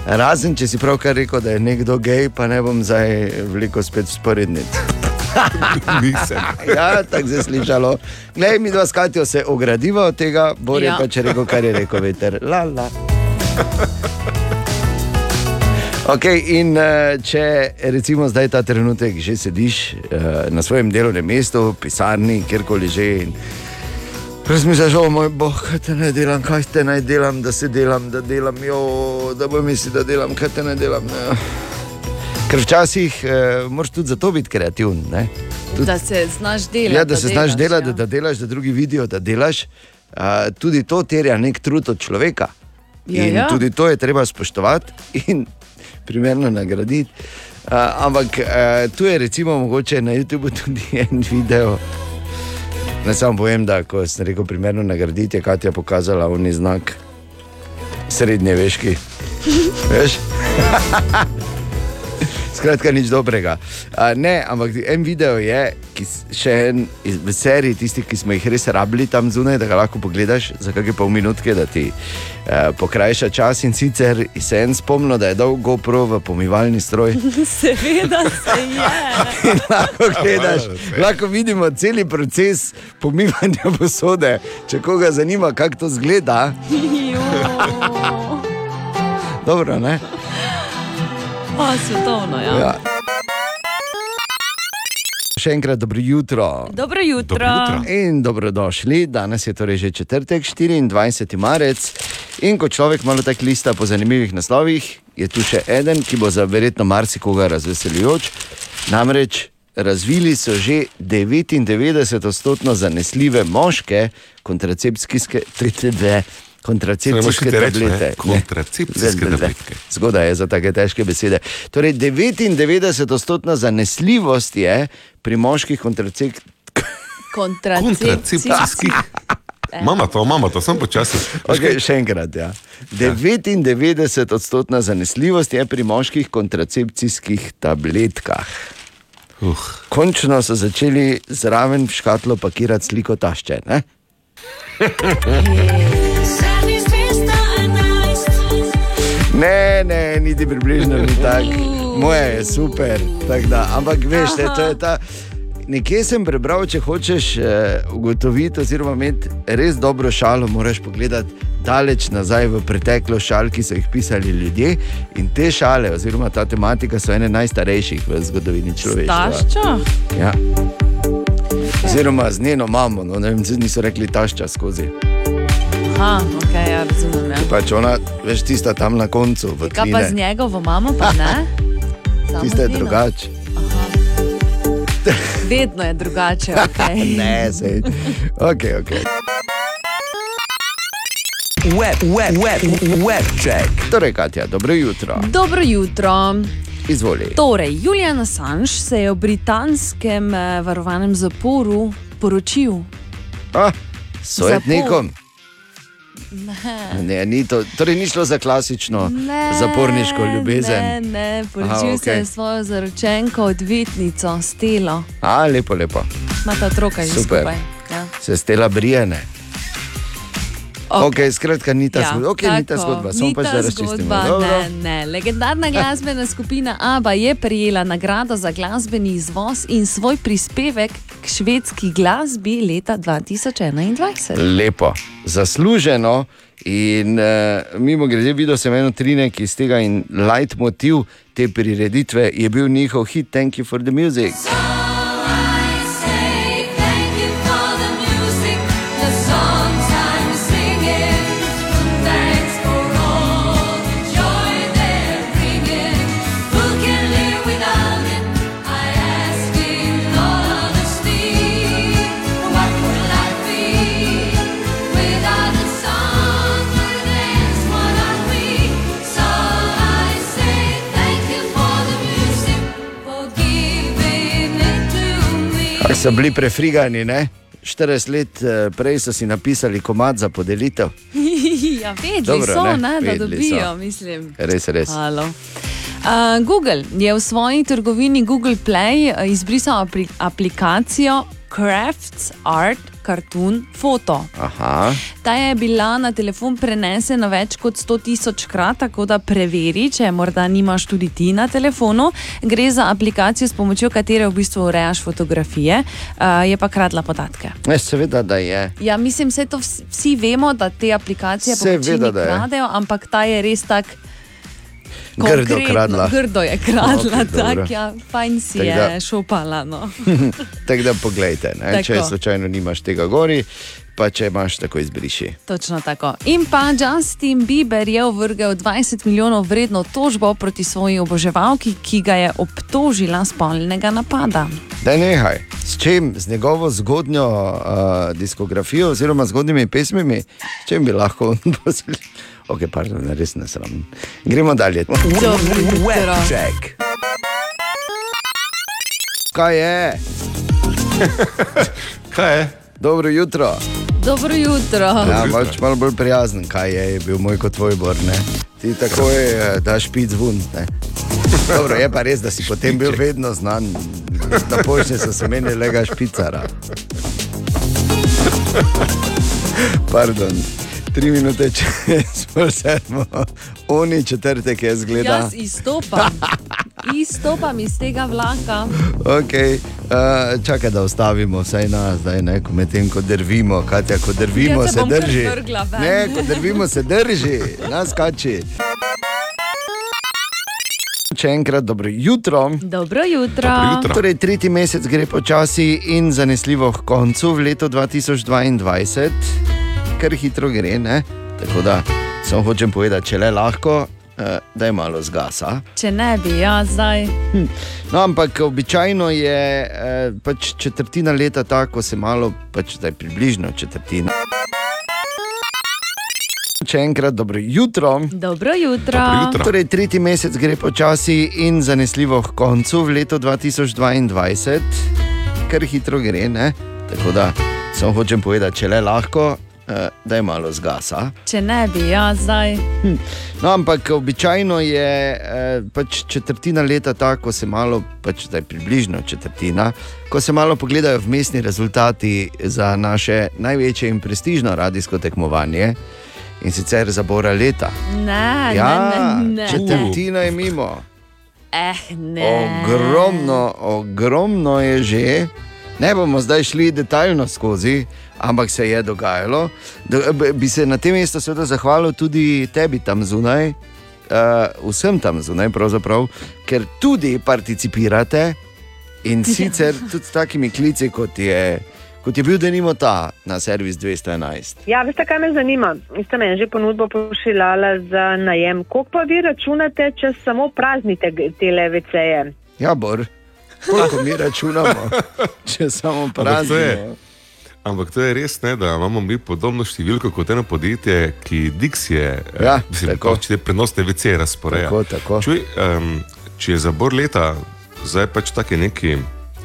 Razen če si pravkar rekel, da je nekdo gej, pa ne bom zdaj veliko spet sporednic. *laughs* Nisem. *laughs* ja, tako se je slišalo. Glej, mi dva skatijo se ogradiva od tega, Bor je Ja. ja. pač rekel, kar je rekel veter. La, la. *laughs* Okay, in eh, če recimo zdaj ta trenutek že sediš eh, na svojem delovnem mestu, pisarni, kjerkoli že. In razmišljaš, o moj bog, kaj te naj delam, kaj te naj delam, da se delam, da delam, jo, da bo misli, da delam, kaj te naj delam. Ne. Ker včasih eh, moraš tudi zato biti kreativen. Ne? Da se znaš delati. Ja, da se znaš delaš, delati, ja. da, da delaš, da drugi vidijo, da delaš. Uh, tudi to terja nek trud od človeka. Ja, in ja. tudi to je treba spoštovati in primerno nagraditi. Uh, ampak uh, tu je recimo mogoče na YouTubu tudi *laughs* en video. Ne samo povem, da ko sem rekel primerno nagraditi, je Katja pokazala oni znak srednje veški. *laughs* Veš? *laughs* Skratka, nič dobrega. A, ne, ampak en video je, ki še en iz, v seriji tistih, ki smo jih res rabili tam zunaj, da ga lahko pogledaš za kakšne pol minutke, da ti eh, pokrajša čas. In sicer se en spomnil, da je dal GoPro v pomivalni stroj. *laughs* Seveda se je. *laughs* Lahko gledaš, lahko vidimo cel proces pomivanja posode. Če koga zanima, kako to zgleda, *laughs* dobro, ne? O, svetovno, ja. Ja. Še enkrat dobro jutro. Dobro jutro. In dobrodošli. Danes je torej že četrtek, 24. marec. In ko človek malo tako lista po zanimivih naslovih, je tu še en, ki bo za verjetno marsikoga razveseljujoč. Namreč razvili so že 99-odstotno zanesljive moške kontracepcijske TTV. Kontracepcijske ti reči, tablete. kontracepcijske tabletke. Zgodaj je za take težke besede. Torej, 99-odstotna zanesljivost je pri moških kontracepcijskih. Kontracepcijski. Mama to, mama to, sem počasi. Okay, še enkrat. Ja. 99-odstotna zanesljivost je pri moških kontracepcijskih tabletkah. Uh. Končno so začeli zraven v škatlo pakirati sliko tašče. Ne? Ne, ne, niti približno ni tako. Moje je super. tak Da, ampak veš, ne, to je ta. Nekje sem prebral, če hočeš eh, ugotoviti, oziroma imeti res dobro šalo, moraš pogledati daleč nazaj v preteklost šal, ki so jih pisali ljudje. In te šale, oziroma ta tematika, so ene najstarejših v zgodovini človeštva. Tašča? Ja. Oziroma z njeno mamo, no, ne vem, niso rekli tašča skozi. Aha, ok, ja, razumem. Ja. Pač ona, veš, tista tam na koncu, v Kaj pa z njegovo mamo, pa ne? Samo *laughs* Tista je drugače. Vedno je drugače. Okay. *laughs* ne, sej. Ok, ok. Web, web, web, web check. Torej, Katja, dobro jutro. Dobro jutro. Izvoli. Torej, Julian Assange se je v britanskem eh, varovanem zaporu poročil. Ah, s Sojetnikom. Ne. Ne, ni to, torej ni šlo za klasično Ne, zaporniško ljubezen. Ne, ne, poročil Aha, okej. se je svojo zaročenko, odvetnico Stelo. A, lepo, lepo. Imata otroka že Super. skupaj. Ja. Se stela brijene. Okay. ok, skratka, ni ta Ja, zgodba. Okay, ni ta tako, zgodba, samo pač ta da razčistimo. Ne, ne. Legendarna glasbena skupina ABBA je prejela nagrado za glasbeni izvoz in svoj prispevek k švedski glasbi leta 2021. Lepo, zasluženo. In uh, mimo grede, videl sem eno trinek iz tega in leitmotiv te prireditve je bil njihov hit Thank you for the music. Kako so bili prefrigani, ne? 40 let eh, prej so si napisali komat za podelitev. *laughs* ja, vedeli Dobro, so, ne, ne, da vedeli dobijo, so. mislim. Res, res. Halo. Uh, Google je v svoji trgovini Google Play eh, izbrisal apli aplikacijo Crafts Art Cartoon Photo. Aha. Ta je bila na telefon prenesena več kot 100 tisoč krat, tako da preveri, če morda nimaš tudi ti na telefonu. Gre za aplikacijo, s pomočjo katere v bistvu urejaš fotografije, uh, je pa kradla podatke. Ne, seveda, da je. Ja, mislim, vse to vsi, vemo, da te aplikacije Seveda, kradejo, ampak ta je res tak. Grdo kradla. Grdo je kradla, Okej, okay, dobro. tak, ja, fajn si Tako da- je šopala. No. *laughs* Tako da poglejte, ne? Tako. če slučajno nimaš tega gori, pa če imaš, tako izbriši. Točno tako. In pa Justin Bieber je uvrgel 20 milijonov vredno tožbo proti svoji oboževalki, ki ga je obtožila spolnega napada. Da nehaj, s čim, z njegovo zgodnjo uh, diskografijo oziroma zgodnimi pesmimi, s čim bi lahko on *laughs* poslušal. Ok, pardon, res ne sram. Gremo dalje. Check. Kaj je? *laughs* Kaj je? Dobro jutro. Dobro jutro. Ja, malč, malo bolj prijazen, kaj je, je bil moj kot tvoj bor. Ne? Ti takoj eh, daš pic vun. Ne? Dobro, je pa res, da si potem bil vedno znan. Na pošti so se meni lega špicara. *laughs* Pardon. Tri minute čez *laughs* sedmo, oni četrtek je zgleda. Jaz izstopam. *laughs* Izstopam iz tega vlaka. Okay. Uh, čakaj, da ustavimo vsaj nas, zdaj ne, ko medtem ko drvimo, Katja, ko drvimo Jaz se se drži. Ne, ko drvimo se drži, nas kači. Še enkrat dobro jutro. Dobro jutro. Torej, tretji mesec gre počasi in zanesljivo k koncu v letu 2022, kar hitro gre. Ne? Tako da samo hočem povedati, če le lahko, eh, da je malo zgasa. Če ne bi, ja, zdaj. No, ampak običajno je eh, pač četrtina leta tako, ko se malo, pač zdaj približno četrtina. Še enkrat dobro jutro. Dobro jutro. Torej, tretji mesec gre počasi in zanesljivo k koncu v letu 2022, kar hitro gre. Ne? Tako da samo hočem povedati, če le lahko, da je malo zgasa. Če ne bi, ja, zdaj. No, ampak običajno je eh, pač četrtina leta tako, ko se malo, pač zdaj približno četrtina, ko se malo pogledajo vmesni rezultati za naše največje in prestižno radijsko tekmovanje. In sicer za Bora leta. Ne, ja, ne, ne, ne. četrtina je mimo. Eh, ne. Ogromno, ogromno je že. Ne bomo zdaj šli detaljno skozi, ampak se je dogajalo. Da, bi se na tem mestu seveda zahvalil tudi tebi tam zunaj, uh, vsem tam zunaj, ker tudi participirate in sicer tudi s takimi klici, kot je, kot je bil denimo ta na servis 211. Ja, veste, kaj me zanima? Vi ste meni že ponudbo pošiljala za najem. Koliko pa vi računate, če samo praznite te leveceje? Ja, Bor, koliko mi računamo, *laughs* če samo praznimo. Ampak to je res, ne, da imamo mi podobno številko kot eno podjetje, ki Dixie, Ja, mislim, tako. pač te prenosne VC razporeja. Tako, tako. Čuj, um, če je za bor leta, zdaj pač taki neki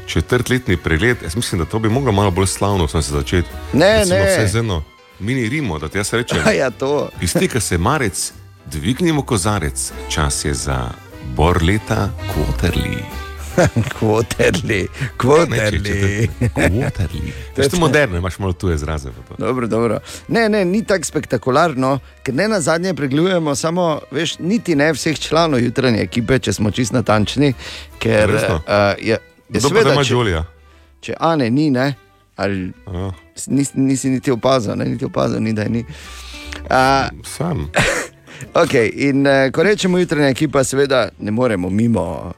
četrtletni pregled, jaz mislim, da to bi moglo malo bolj slavno se začeti. Ne, Recimo ne. Vsaj z eno mini Rimo, da ti jaz rečem. *laughs* Ja, to. Izteka se marec, dvignimo kozarec, čas je za bor leta Quarterly. Kvoterli, *laughs* kvoterli. Quarterly. To *laughs* je moderno, imaš malo tuje izraze. Dobro, dobro. Ne, ne, ni tako spektakularno, ker ne na zadnje pregledujemo samo, veš, niti ne vseh članov jutranje ekipe, če smo čist natančni. Ker Resno? uh, je, je Kdo pa seveda, da ima če, Jolija? če Ane ni, ne, ali Ja. nisi, nisi niti opazil, ne, niti opazil, ni da je ni. Uh, Sam. *laughs* Okay, in uh, ko rečemo jutranja ekipa, seveda ne moremo mimo.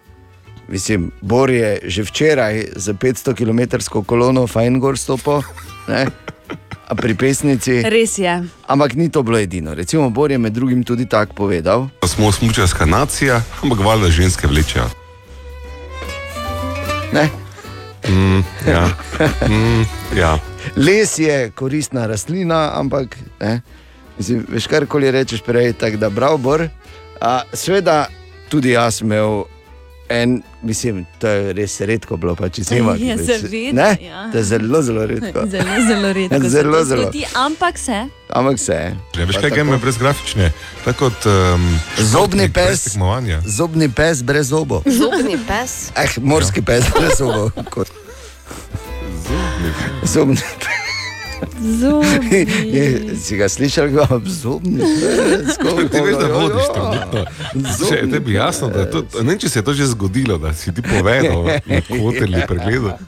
Mislim, Bor je že včeraj za 500 km kolono fajn gor stopil, ne? a pri pesnici. Res je. Ampak ni to bilo edino. Recimo, Bor je med drugim tudi tako povedal. Da smo smučarska nacija, ampak valjda ženske vlečejo. Ne? Mm, ja. Mm, ja. Les je koristna rastlina, ampak ne? Mislim, veš, karkoli rečeš prej, tako da prav Bor. A, sveda, tudi jaz imel en, mislim, to je res redko bilo, pa če snimaš. Je Ne, ja. to je zelo, zelo redko. *laughs* Zelo, zelo redko. *laughs* Zelo, to zelo. Zgodi, ampak se. Ampak se. Ja, veš kaj, me brez grafične? Tako kot um, Zobni pes. Zobni pes brez zobov. Zobni pes. Eh, morski Ja. pes brez zobov. Kot- Zobni pes. Zobi. Je, si ga slišal, kako je zobni pes? Ti ti veš, da vodiš trenutno. Če je tebi jasno, da to, ne vem, če se je to že zgodilo, da si ti povedal na kvoterli pregledu. *laughs*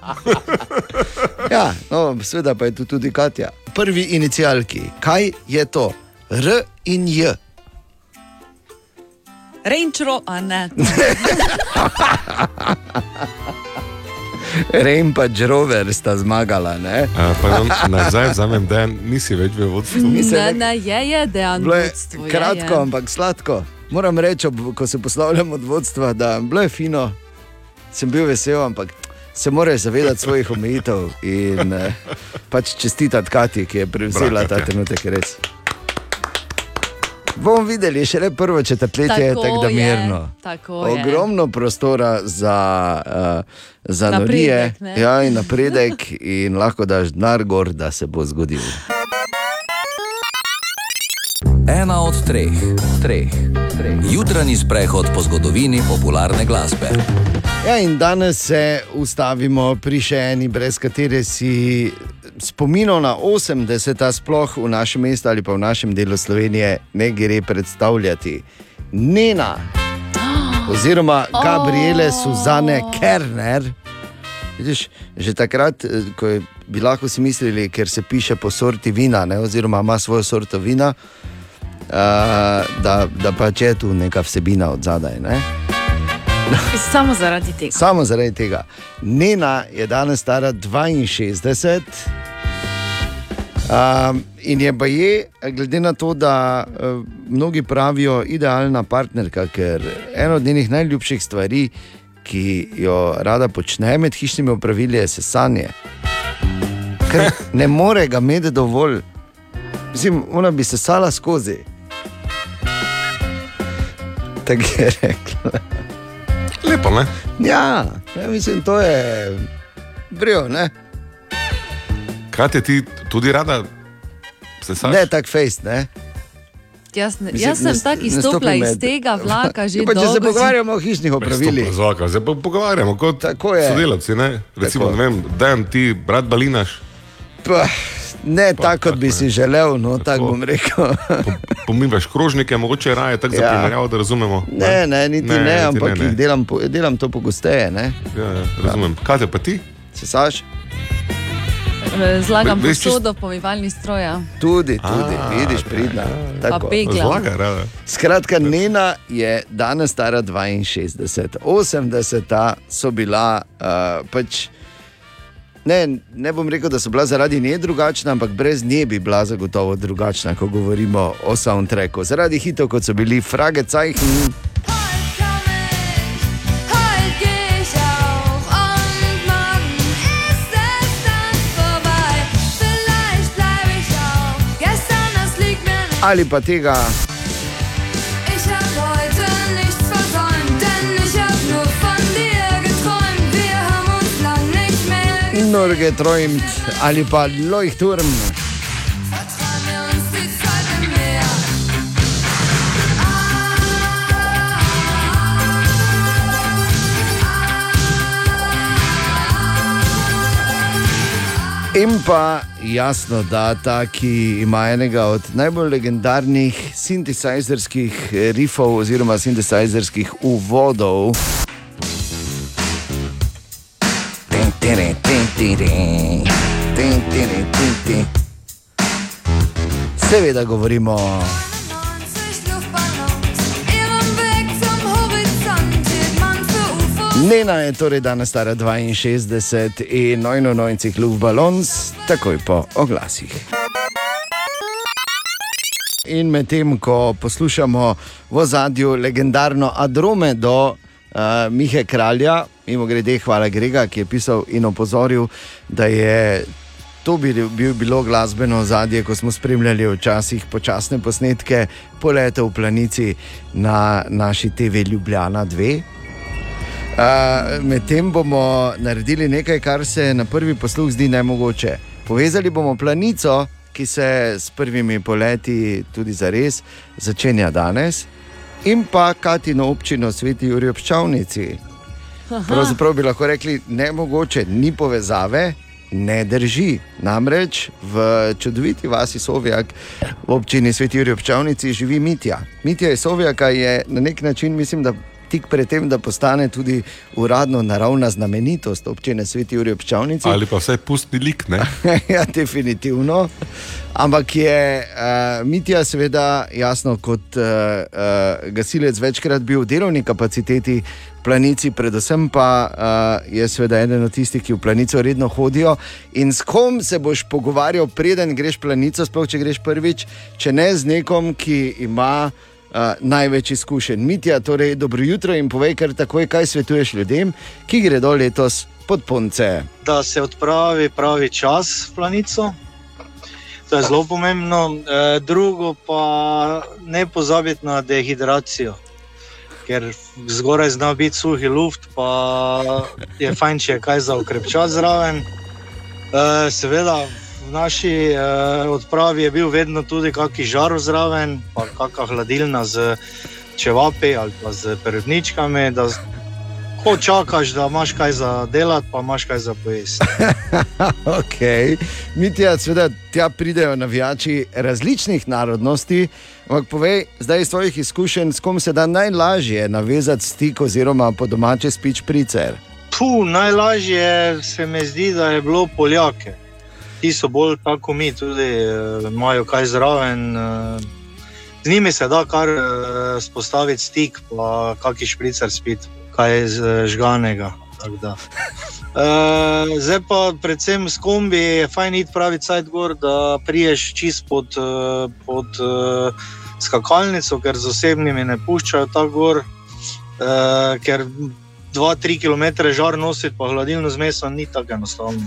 Ja, no, seveda pa je tu tudi Katja. Prvi inicialki, kaj je to? R in J. Renčro, a ne. *laughs* Rem pa Džrover sta zmagala. Ne? Uh, pa nam *laughs* nazaj vzamem, da nisi več v vodstvu. Ne, ne, je, je dejan Bilo je vodstvo. je, kratko, ampak sladko. Moram reči, ko se poslavljam od vodstva, da bilo je fino, sem bil vesel, ampak se moraš zavedati svojih omejitev in eh, pač čestitati Kati, ki je prevzela ta trenutek res. Bomo videli, še le prvo četrtletje je Tako tako da je, mirno. tako je. Ogromno prostora za, uh, za Napredek, norije ne? ja, in napredek, in lahko daš denar gor, da se bo zgodil. Ena od treh, treh, treh. Jutranji sprehod po zgodovini popularne glasbe. Ja, in danes se ustavimo pri še eni, brez katere si spominov na 80-ta, sploh v našem mestu ali pa v našem delu Slovenije, ne gre predstavljati. Nena, oziroma *gasps* Gabriele Suzane Kerner. Vidiš, že takrat, eh, ko je, bi lahko si mislili, ker se piše po sorti vina, ne, oziroma ima svojo sorto vina, da, da pač je tu neka vsebina od zadaj. Ne. Samo zaradi tega. Samo zaradi tega. Nena je danes stara 62. Um, in je pa je, glede na to, da uh, mnogi pravijo, idealna partnerka, ker ena od njenih najljubših stvari, ki jo rada počne med hišnimi opravili, je sesanje. Ker ne more ga imeti dovolj. Mislim, ona bi se sala skozi. Tako je rekla. Lepo, ne? Ja, ja mislim, to je brio, ne? Kaj te ti tudi rada? Se saš? Ne, tak fejst, ne? Jaz, ne, Mislim, jaz sem ne- tako ne izstopila stopi iz tega vlaka že Ja, pa če se dolgo. pogovarjamo o hišnih opravilih. Zvaka, zdaj pa pogovarjamo kot je. sodelavci. Ne? Recimo, Tako. ne vem, dajem ti, brat Balinaš, Pa, ne tako, kot bi si želel, no tako bom rekel. pomivaš krožnike, mogoče raje tako za Ja. primerjavo, da razumemo. Ne, ne, niti ne, ne niti ampak ne, ne. delam, po- delam to pogosteje. Ne? Ja, ja, razumem. Kaj te pa ti? Se saš? Eh, Zlagam Ve- veš, čist- posodo, pomivalni stroj. ja. Tudi, tudi, A, vidiš, pridna. Tako. peglam. Zlaga, rada. Skratka, Nena je danes stara 62, 80 so bila uh, pač. Ne, ne bom rekel, da so bila zaradi nje drugačna, ampak brez nje bi bila zagotovo drugačna, ko govorimo o soundtracku. Zaradi hitov, kot so bili Frage Zeichen, Heute geh ich Norge träumt ali pa Leuchtturm. In pa jasno, da ta, ki ima enega od najbolj legendarnih sintesajzerskih rifov oziroma sintesajzerskih uvodov. Für UFOs. Nena je torej danes stara 62 in 99 luftbalons, takoj po oglasih. In medtem, ko poslušamo v zadju legendarno Adrome do uh, Mihe Kralja, mimo grede, hvala Grega, ki je pisal in opozoril, da je to bi bil bilo glasbeno zadje, ko smo spremljali včasih počasne posnetke polete v planici na naši TV Ljubljana 2. Uh, Medtem bomo naredili nekaj, kar se na prvi posluh zdi nemogoče. Povezali bomo planico, ki se s prvimi poleti tudi za res začenja danes, in pa Katino občino Sveti Juri občavnici. Pravzaprav bi lahko rekli, ne mogoče, ni povezave, ne drži. Namreč v čudoviti vasi Sovjak v občini Sveti Juri občavnici živi Mitja. Mitja iz Sovjaka je na nek način, mislim, da tik pred tem, da postane tudi uradno naravna znamenitost občine Sveti Juri občavnici. Ali pa vsaj pustni lik, ne? *laughs* ja, definitivno. Ampak je uh, Mitja, seveda, jasno, kot uh, uh, gasilec večkrat bil v delovni kapaciteti planici, predvsem pa uh, je seveda eden od tistih, ki v planico redno hodijo. In s kom se boš pogovarjal, preden greš planico, sploh če greš prvič, če ne z nekom, ki ima. Uh, največ izkušenj. Mitja, torej, dobro jutro in povej, kar takoj, kaj svetuješ ljudem, ki gredo letos pod ponce. da se odpravi pravi čas v planico. To je zelo pomembno. E, drugo pa ne pozabiti na dehidracijo, ker zgoraj zna biti suhi luft, pa je fajn, če je kaj za ukrepčati zraven. E, seveda v naši uh, odpravi je bil vedno tudi kakšen žar zraven, pa kakšna hladilna z čevapi ali pa z perutničkami. Da ko čakaš, da imaš kaj za delati, pa imaš kaj za pojesti. *laughs* ok, Mitja, seveda tja pridejo navijači različnih narodnosti. Ampak povej, zdaj iz svojih izkušenj, s kom se da najlažje navezati stik, oziroma po domače spič pricer. Tu najlažje se mi zdi, da je bilo Poljake. Ti so bolj tako mi, tudi eh, imajo kaj zraven. eh, Z njimi se da kar eh, spostaviti stik, pa kakšen špricer spiti, kaj je z- žganega. Uh, zdaj pa, predvsem s kombi, je fajn iti pravi cajt gor, da priješ čist pod, uh, pod uh, skakalnico, ker z osebnimi ne puščajo tako gor. Uh, 2-3 km žar nositi, pa hladilno zmeso ni tako enostavno.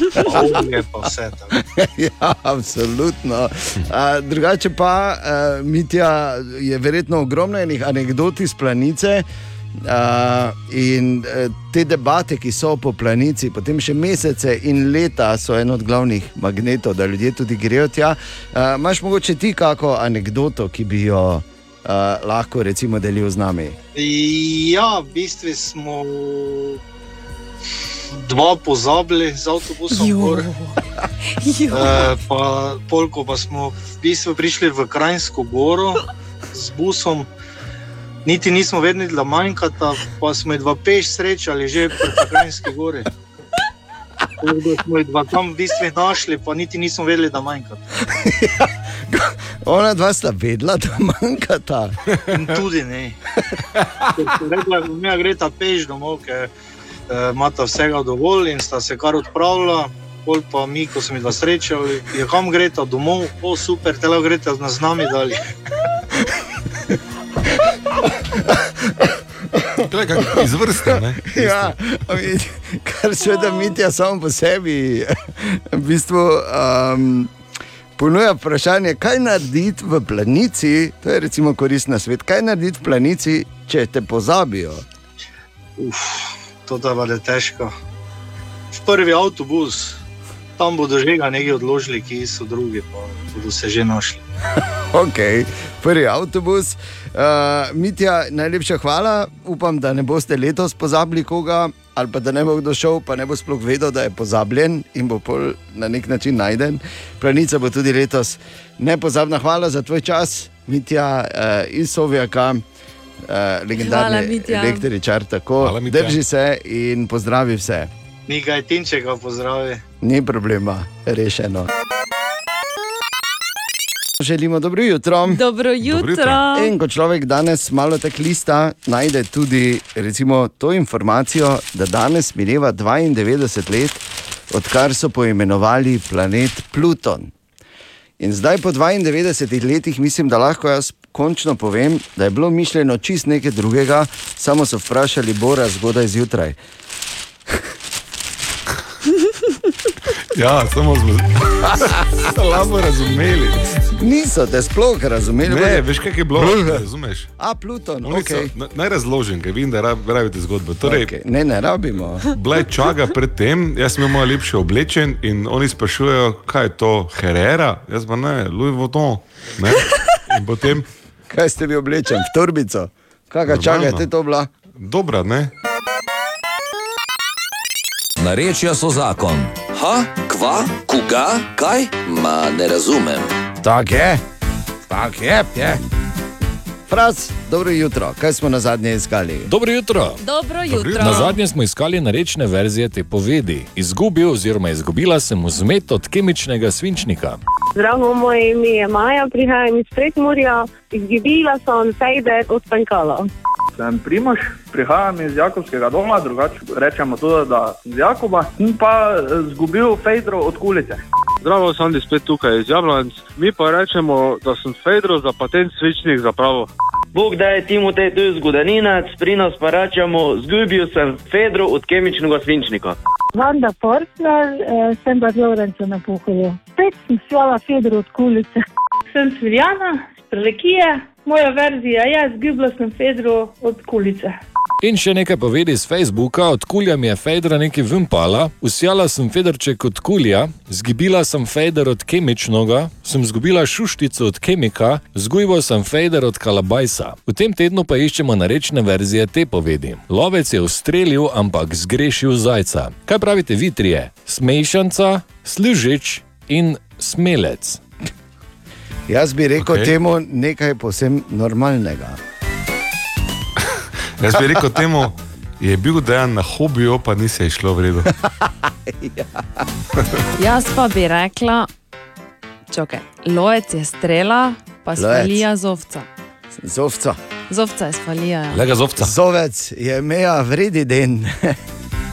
*laughs* Olje, pa vse tako. *laughs* ja, absolutno. A, drugače pa, uh, Mitja, je verjetno ogromno enih anegdot iz planice. Uh, in uh, te debate, ki so po planici, potem še mesece in leta, so en od glavnih magnetov, da ljudje tudi grejo tja. Uh, Imáš mogoče ti kako anegdoto, ki bi jo uh, lahko recimo delil z nami? Ja, v bistvu smo dva pozabili z avtobusom. gor. *laughs* Eh, pa polko pa smo v bistvu prišli v Krajinsko goro z busom. Niti nismo vedeli, da manjkata, pa smo jih dva peš srečali že pri Krajinski gori. Smo jih dva tam v bistvu našli, pa niti nismo vedeli, da manjkata. Ona dva sta vedela, da manjkata. In tudi ne. Rekla, da mi greta peš domov, ker uh, imata vsega dovolj in sta se kar odpravila. Pol pa mi, ko smo jih srečali, je kam greta domov, o super, tele greta z nami dalje. *laughs* To je kako izvrsten, ne? Ja, kar seveda Mitja samo po sebi v bistvu, um, ponuja vprašanje, kaj narediti v planici. To je recimo koristna svet. Kaj narediti v planici, če te pozabijo? Uf, to da je težko. V prvi avtobus, tam bodo že ga nekaj odložili, ki so drugi, pa bodo se že našli. *laughs* Ok, prvi avtobus. Uh, Mitja, najlepša hvala. Upam, da ne boste letos pozabili koga, ali pa da ne bo kdo šel, pa ne bo sploh vedel, da je pozabljen in bo pol na nek način najden. Planica bo tudi letos nepozabna. Hvala za tvoj čas, Mitja uh, iz Sovjaka. Uh, legendarni električar, tako Hvala, Mitja. drži se in pozdravi vse. Nekaj tinčega pozdravi. Ni problema, rešeno. Želimo dobro jutro. Dobro jutro. In ko človek danes malo tako lista, najde tudi recimo, to informacijo, da danes mineva 92 let, odkar so poimenovali planet Pluton. In zdaj, po 92 letih, mislim, da lahko jaz končno povem, da je bilo mišljeno čist nekaj drugega, samo so vprašali Bora zgodaj zjutraj. Ja, samo smo *laughs* slabo razumeli. Niso te sploh razumeli. Ne, veš, kaj je bilo? Razumeš? A, Pluton, Oni ok. so- na- Naj razložim, ker vidim, da rab- rabite zgodbo. Torej, Okay. Ne, ne rabimo. Bila je čaga pred tem, jaz sem imel malo lepše oblečen in oni sprašujejo, kaj je to, Herrera, jaz pa ne, Louis Vuitton. Ne? In potem. Kaj ste vi oblečen, v torbico? Kakšna čaga je to bila? Dobra, ne? Narečja so zakon. Ha, kva, koga, kaj? Ma ne razumem. Tak je, tak je, je. Fraz, dobro jutro, kaj smo na zadnje iskali? Dobro jutro. Dobro jutro. Na zadnje smo iskali narečne verzije te povedi. Izgubil oziroma izgubila sem vzmet od kemičnega svinčnika. Zdravo, moje ime je Maja, prihajam iz Prekmurja, izgubila sem fejder od Pankala. Sem Primoš, prihajam iz Jakobskega doma, drugače rečemo tudi, da sem iz Jakoba in pa eh, zgubil Fejdro od kulice. Zdravo, Sandi spet tukaj iz Jablanic. Mi pa rečemo, da sem Fejdro za patent svičnik zapravil. Bog da je Timotej tu zgodovinec, pri nas pa rečemo, zgubil sem Fedro od kemičnega svinčnika. Vanda Portner, eh, sem pa Lorenco na pohodu. Spet sem slala Fedor od kulice. Sem Sviljana, iz Prelekije. Moja verzija je, zgubila sem Fedro od kulice. In še nekaj povedi z Facebooka, od kulja mi je Fedra nekaj vympala, usjala sem Federček od kulja, zgibila sem Feder od kemičnoga, sem zgubila šuštico od kemika, zgujbo sem Feder od kalabajsa. V tem tednu pa iščemo narečne verzije te povedi. Lovec je ustrelil, ampak zgrešil zajca. Kaj pravite vi trije? Smešanca, služič in smelec. Jaz bi rekel okay. temu nekaj posebno normalnega. Jaz bi rekel temu, je bil dejan na hobiju, pa ni se išlo v redu. *laughs* Jaz pa bi rekla, čakaj, lojec je strela, pa Lovec. svalija zovca. Zovca. Zovca je svalija. Ja. Lega zovca. Zovec je meja vredi den.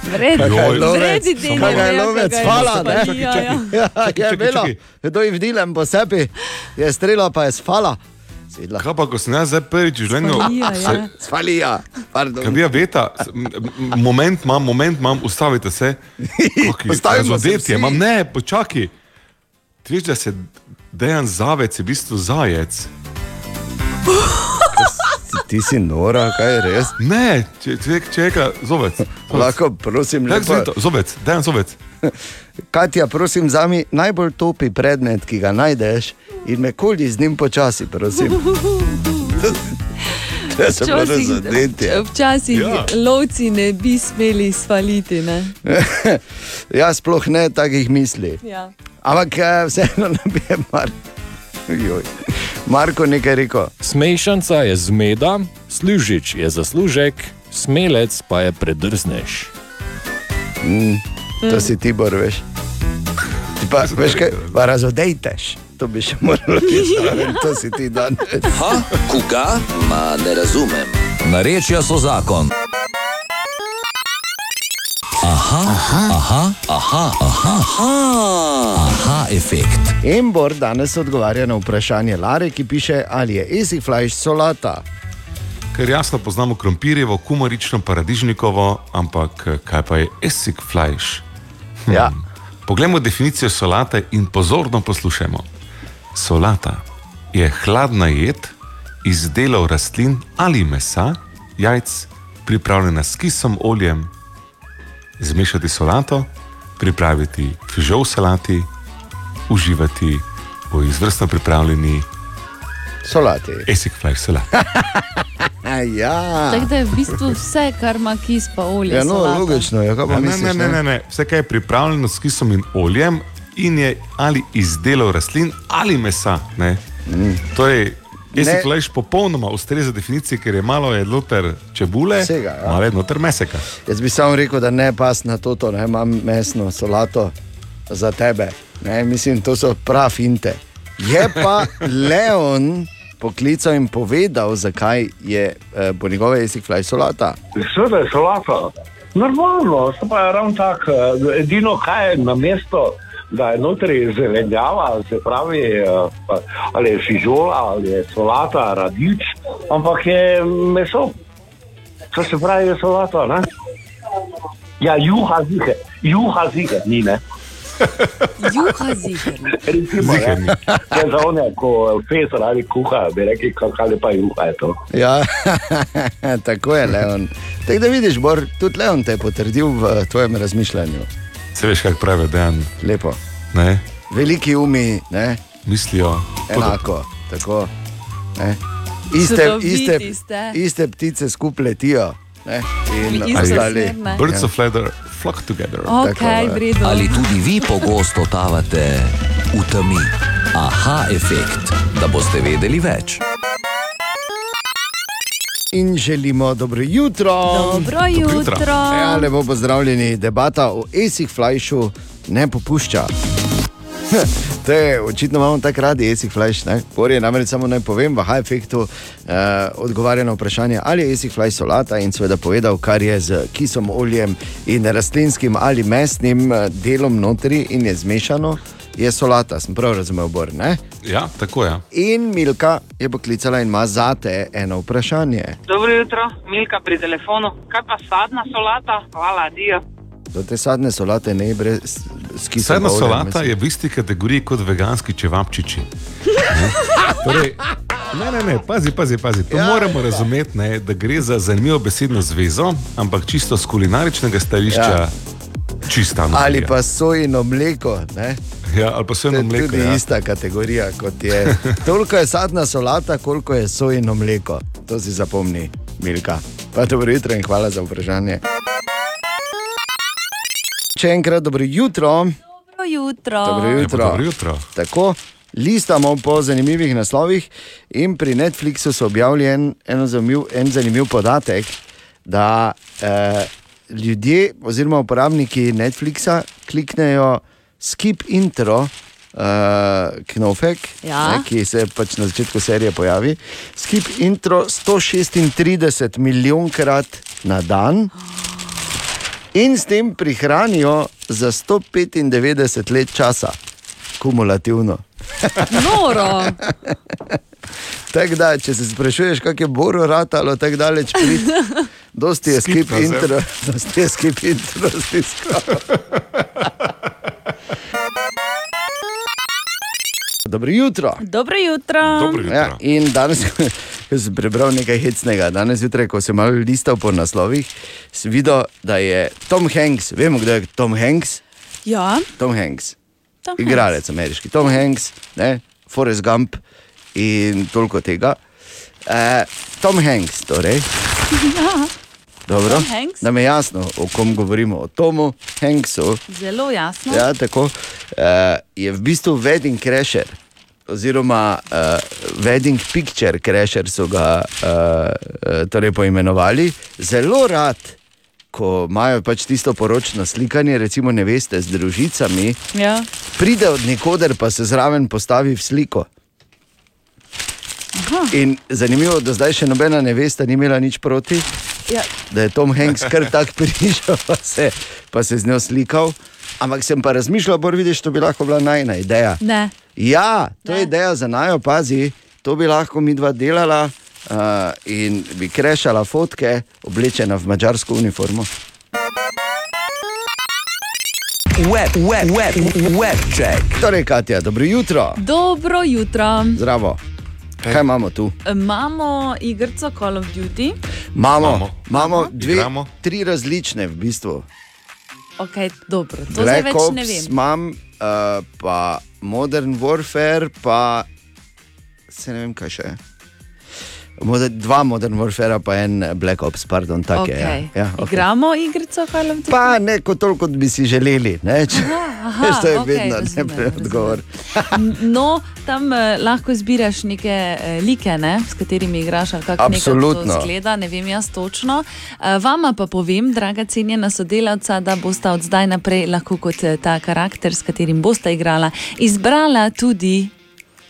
Vredi, Kaj je lovec? vredi den Kaj je meja, lovec? kaj ga je Hvala, ne? svalija, ja. Ja, Čakaj, je čakaj, bilo. čakaj. Kdo je vdilem po sebi, je strela pa je sfala. Kaj pa, ko sem jaz zdaj prvič v življenju? Svalija, ja. se- pardon. Kaj bi ja veta, moment imam, moment imam, ustavite se. *laughs* Ustavimo se Zadetje, vsi. imam, ne, počakaj. Ti veš, da se dejan zavec, je v bistvu zajec. *laughs* Ti si nora, kaj je res? Ne, če, če, če reka zovec. Lahko, prosim, lepo. to? Zovec, dejan zovec. *laughs* Katja, prosim, zami najbolj topi predmet, ki ga najdeš in me koli z njim počasi, prosim. *laughs* Zadeti. Včasih Ja. lovci ne bi smeli svaliti. Ne? *laughs* Jaz sploh ne takih misli. Ja. Ampak eh, vseeno ne bi Mar Joj. Marko nekaj rekel. Smešanca je zmeda, služič je zaslužek, smelec pa je predrznež. Mm, to si ti bor, veš. Ti pa, veš kaj, pa razodejteš. To bi še moralo biti zraven, to si ti danes. Ha, koga? Ma ne razumem. Narečja so zakon. Aha, aha, aha, aha, aha, aha, aha efekt. Embor danes odgovarja na vprašanje Lare, ki piše, ali je esih flajš solata. Ker jasno poznamo krompirjevo, kumarično, paradižnikovo, ampak eh, kaj pa je esik flajš? Hm. Ja. Poglejmo definicijo solate in pozorno poslušajmo. Solata je hladna jed iz delov rastlin ali mesa, jajc, pripravljena s kisom, oljem. Zmešati solato, pripraviti fižol salati, uživati v izvrstno pripravljeni Solati. esik flajš solati. *laughs* ja. Tako da je v bistvu vse, kar ima kis pa olje. Ja, no, solata. logično je, kaj pa Ne, ne, misliš, ne, ne, ne. Vse, kar je pripravljeno s kisom in oljem, in je ali iz delov rastlin ali mesa. Ne? Mm. Torej, si flajš popolnoma ustreza definiciji, ker je malo je noter čebule, Vsega, ja. malo je noter meseka. Jaz bi samo rekel, da ne pas na to, to ne imam mesno solato za tebe. Ne, mislim, to so prav finte. Je pa *laughs* Leon poklical in povedal, zakaj je eh, po njegove jezik flaj solata. Seveda je solata. Normalno, to pa je ravno tako. eh, Edino, kaj je na mesto, da je notri zelenjava, se pravi, eh, pa- ali je fižola, ali je solata, radič, ampak je meso. To se pravi, je solata, ne? Ja, juha zige, juha zige, ni ne. *laughs* Juha. Recimo, Ziher ni. *laughs* ne. Ja, za one, ko fez radi kuha, bi rekli, kakšna lepa juha je to. Ja, *laughs* tako je Leon. Tako da vidiš, Bor, tudi Leon te je potrdil v tvojem razmišljanju. Se veš, kaj pravi, da je Lepo. ne? Veliki umi, ne? mislijo enako. Tako, ne. iste, iste, ste. iste ptice skupaj letijo. Birds of feather flock together. Ok, v redu. Ali tudi vi pogosto totavate v temi? Aha efekt, da boste vedeli več. In želimo dobro jutro. Dobro jutro. Ja, lepo pozdravljeni. Debata o esih flajšu ne popušča. To je očitno imamo tako radi esih flajš. Por je namreč samo naj povem, v H-efektu eh, odgovarja na vprašanje, ali je esih flajš solata in seveda povedal, kar je z kisom, oljem in rastlinskim ali mesnim eh, delom notri in je zmešano, je solata. Sem prav razumel, Bor. Ne? Ja, tako je. In Milka je poklicala in ima zate eno vprašanje. Dobro jutro, Milka pri telefonu. Kaj pa sadna solata? Hvala, Dio. Do te sadne solate ne brez s kisom. Sadna oljem, solata mislim. je v isti kategoriji kot veganski čevapčiči. Ne? *laughs* Torej, Ne, ne, ne, pazi, pazi, pazi. To ja, moramo razumeti, ne, da gre za zanimivo besedno zvezo, ampak čisto z kulinaričnega stališča, Ja. ja. čista. Ali pa sojino mleko. Ne? Ja, ali pa sojino mleko. Tudi Ja. ista kategorija kot je. Toliko je sadna solata, koliko je sojino mleko. To si zapomni, Milka. Pa dobro jutro in hvala za vprašanje. Še enkrat dobro jutro. Dobro jutro. Dobro jutro. Dobro jutro. Tako, listamo po zanimivih naslovih in pri Netflixu so objavili en, eno zanimiv, en zanimiv podatek, da eh, ljudje oziroma uporabniki Netflixa kliknejo skip intro. Uh, Knofek, Ja. ne, ki se pač na začetku serije pojavi. Skip intro 136 milijonkrat na dan in s tem prihranijo za 195 let časa, kumulativno. Noro. *laughs* Tako da, če se sprašuješ, kako je Boro ratalo tako daleč priti, *laughs* dosti je Skip intro, dosti je skip intro stiskal. Dobro jutro. Dobro jutro. Ja, in danes *laughs* sem prebral nekaj hecnega. Danes zjutraj, ko sem malo listal po naslovih, sem videl, da je Tom Hanks, vemo, kdo je Tom Hanks. Ja. Tom Hanks, Tom igralec ameriški. Tom Hanks, ne, Forrest Gump in toliko tega. E, Tom Hanks, torej. *laughs* Ja. Dobro, da me jasno, o kom govorimo, o Tomu Hanksu. Zelo jasno. Ja, tako, uh, je v bistvu wedding crasher, oziroma uh, wedding picture crasher so ga uh, uh, torej poimenovali. Zelo rad, ko imajo pač tisto poročno slikanje, recimo neveste z družicami, Ja. pride od nikoder, pa se zraven postavi v sliko. In zanimivo, da zdaj še nobena nevesta ni imela nič proti, Ja. da je Tom Hanks kar tako prišel, pa se, pa se z njo slikal. Ampak sem pa razmišljal, bolj vidiš, to bi lahko bila najna ideja. Ne. Ja, to ne. je ideja za najo, pazi, to bi lahko mi dva delala uh, in bi krešala fotke, oblečena v mačarsko uniformo. Web, web, web, web check. Torej, Katja, dobro jutro. Dobro jutro. Zdravo. Kaj imamo tu? Imamo igrico Call of Duty. Imamo, Imamo. dve, Igramo. tri različne v bistvu. Okay, dobro, to zdaj Black več ne Ops vem. imam, uh, pa Modern Warfare, pa se ne vem, kaj še je. Moder, dva Modern Warfare, pa en Black Ops, pardon, tako je. Okay. Ja. Ja, okay. Igramo igrico Call of Duty. Pa ne toliko, kot bi si želeli. Ne? Če, aha, *laughs* veš, to je okej, vedno razumem, najprej odgovor. No, tam uh, lahko zbiraš neke uh, like, ne, s katerimi igraš, ali kako Absolutno. zgleda, ne vem jaz točno. Uh, vama pa povem, draga cenjena sodelavca, da boste od zdaj naprej lahko kot eh, ta karakter, s katerim boste igrala, izbrala tudi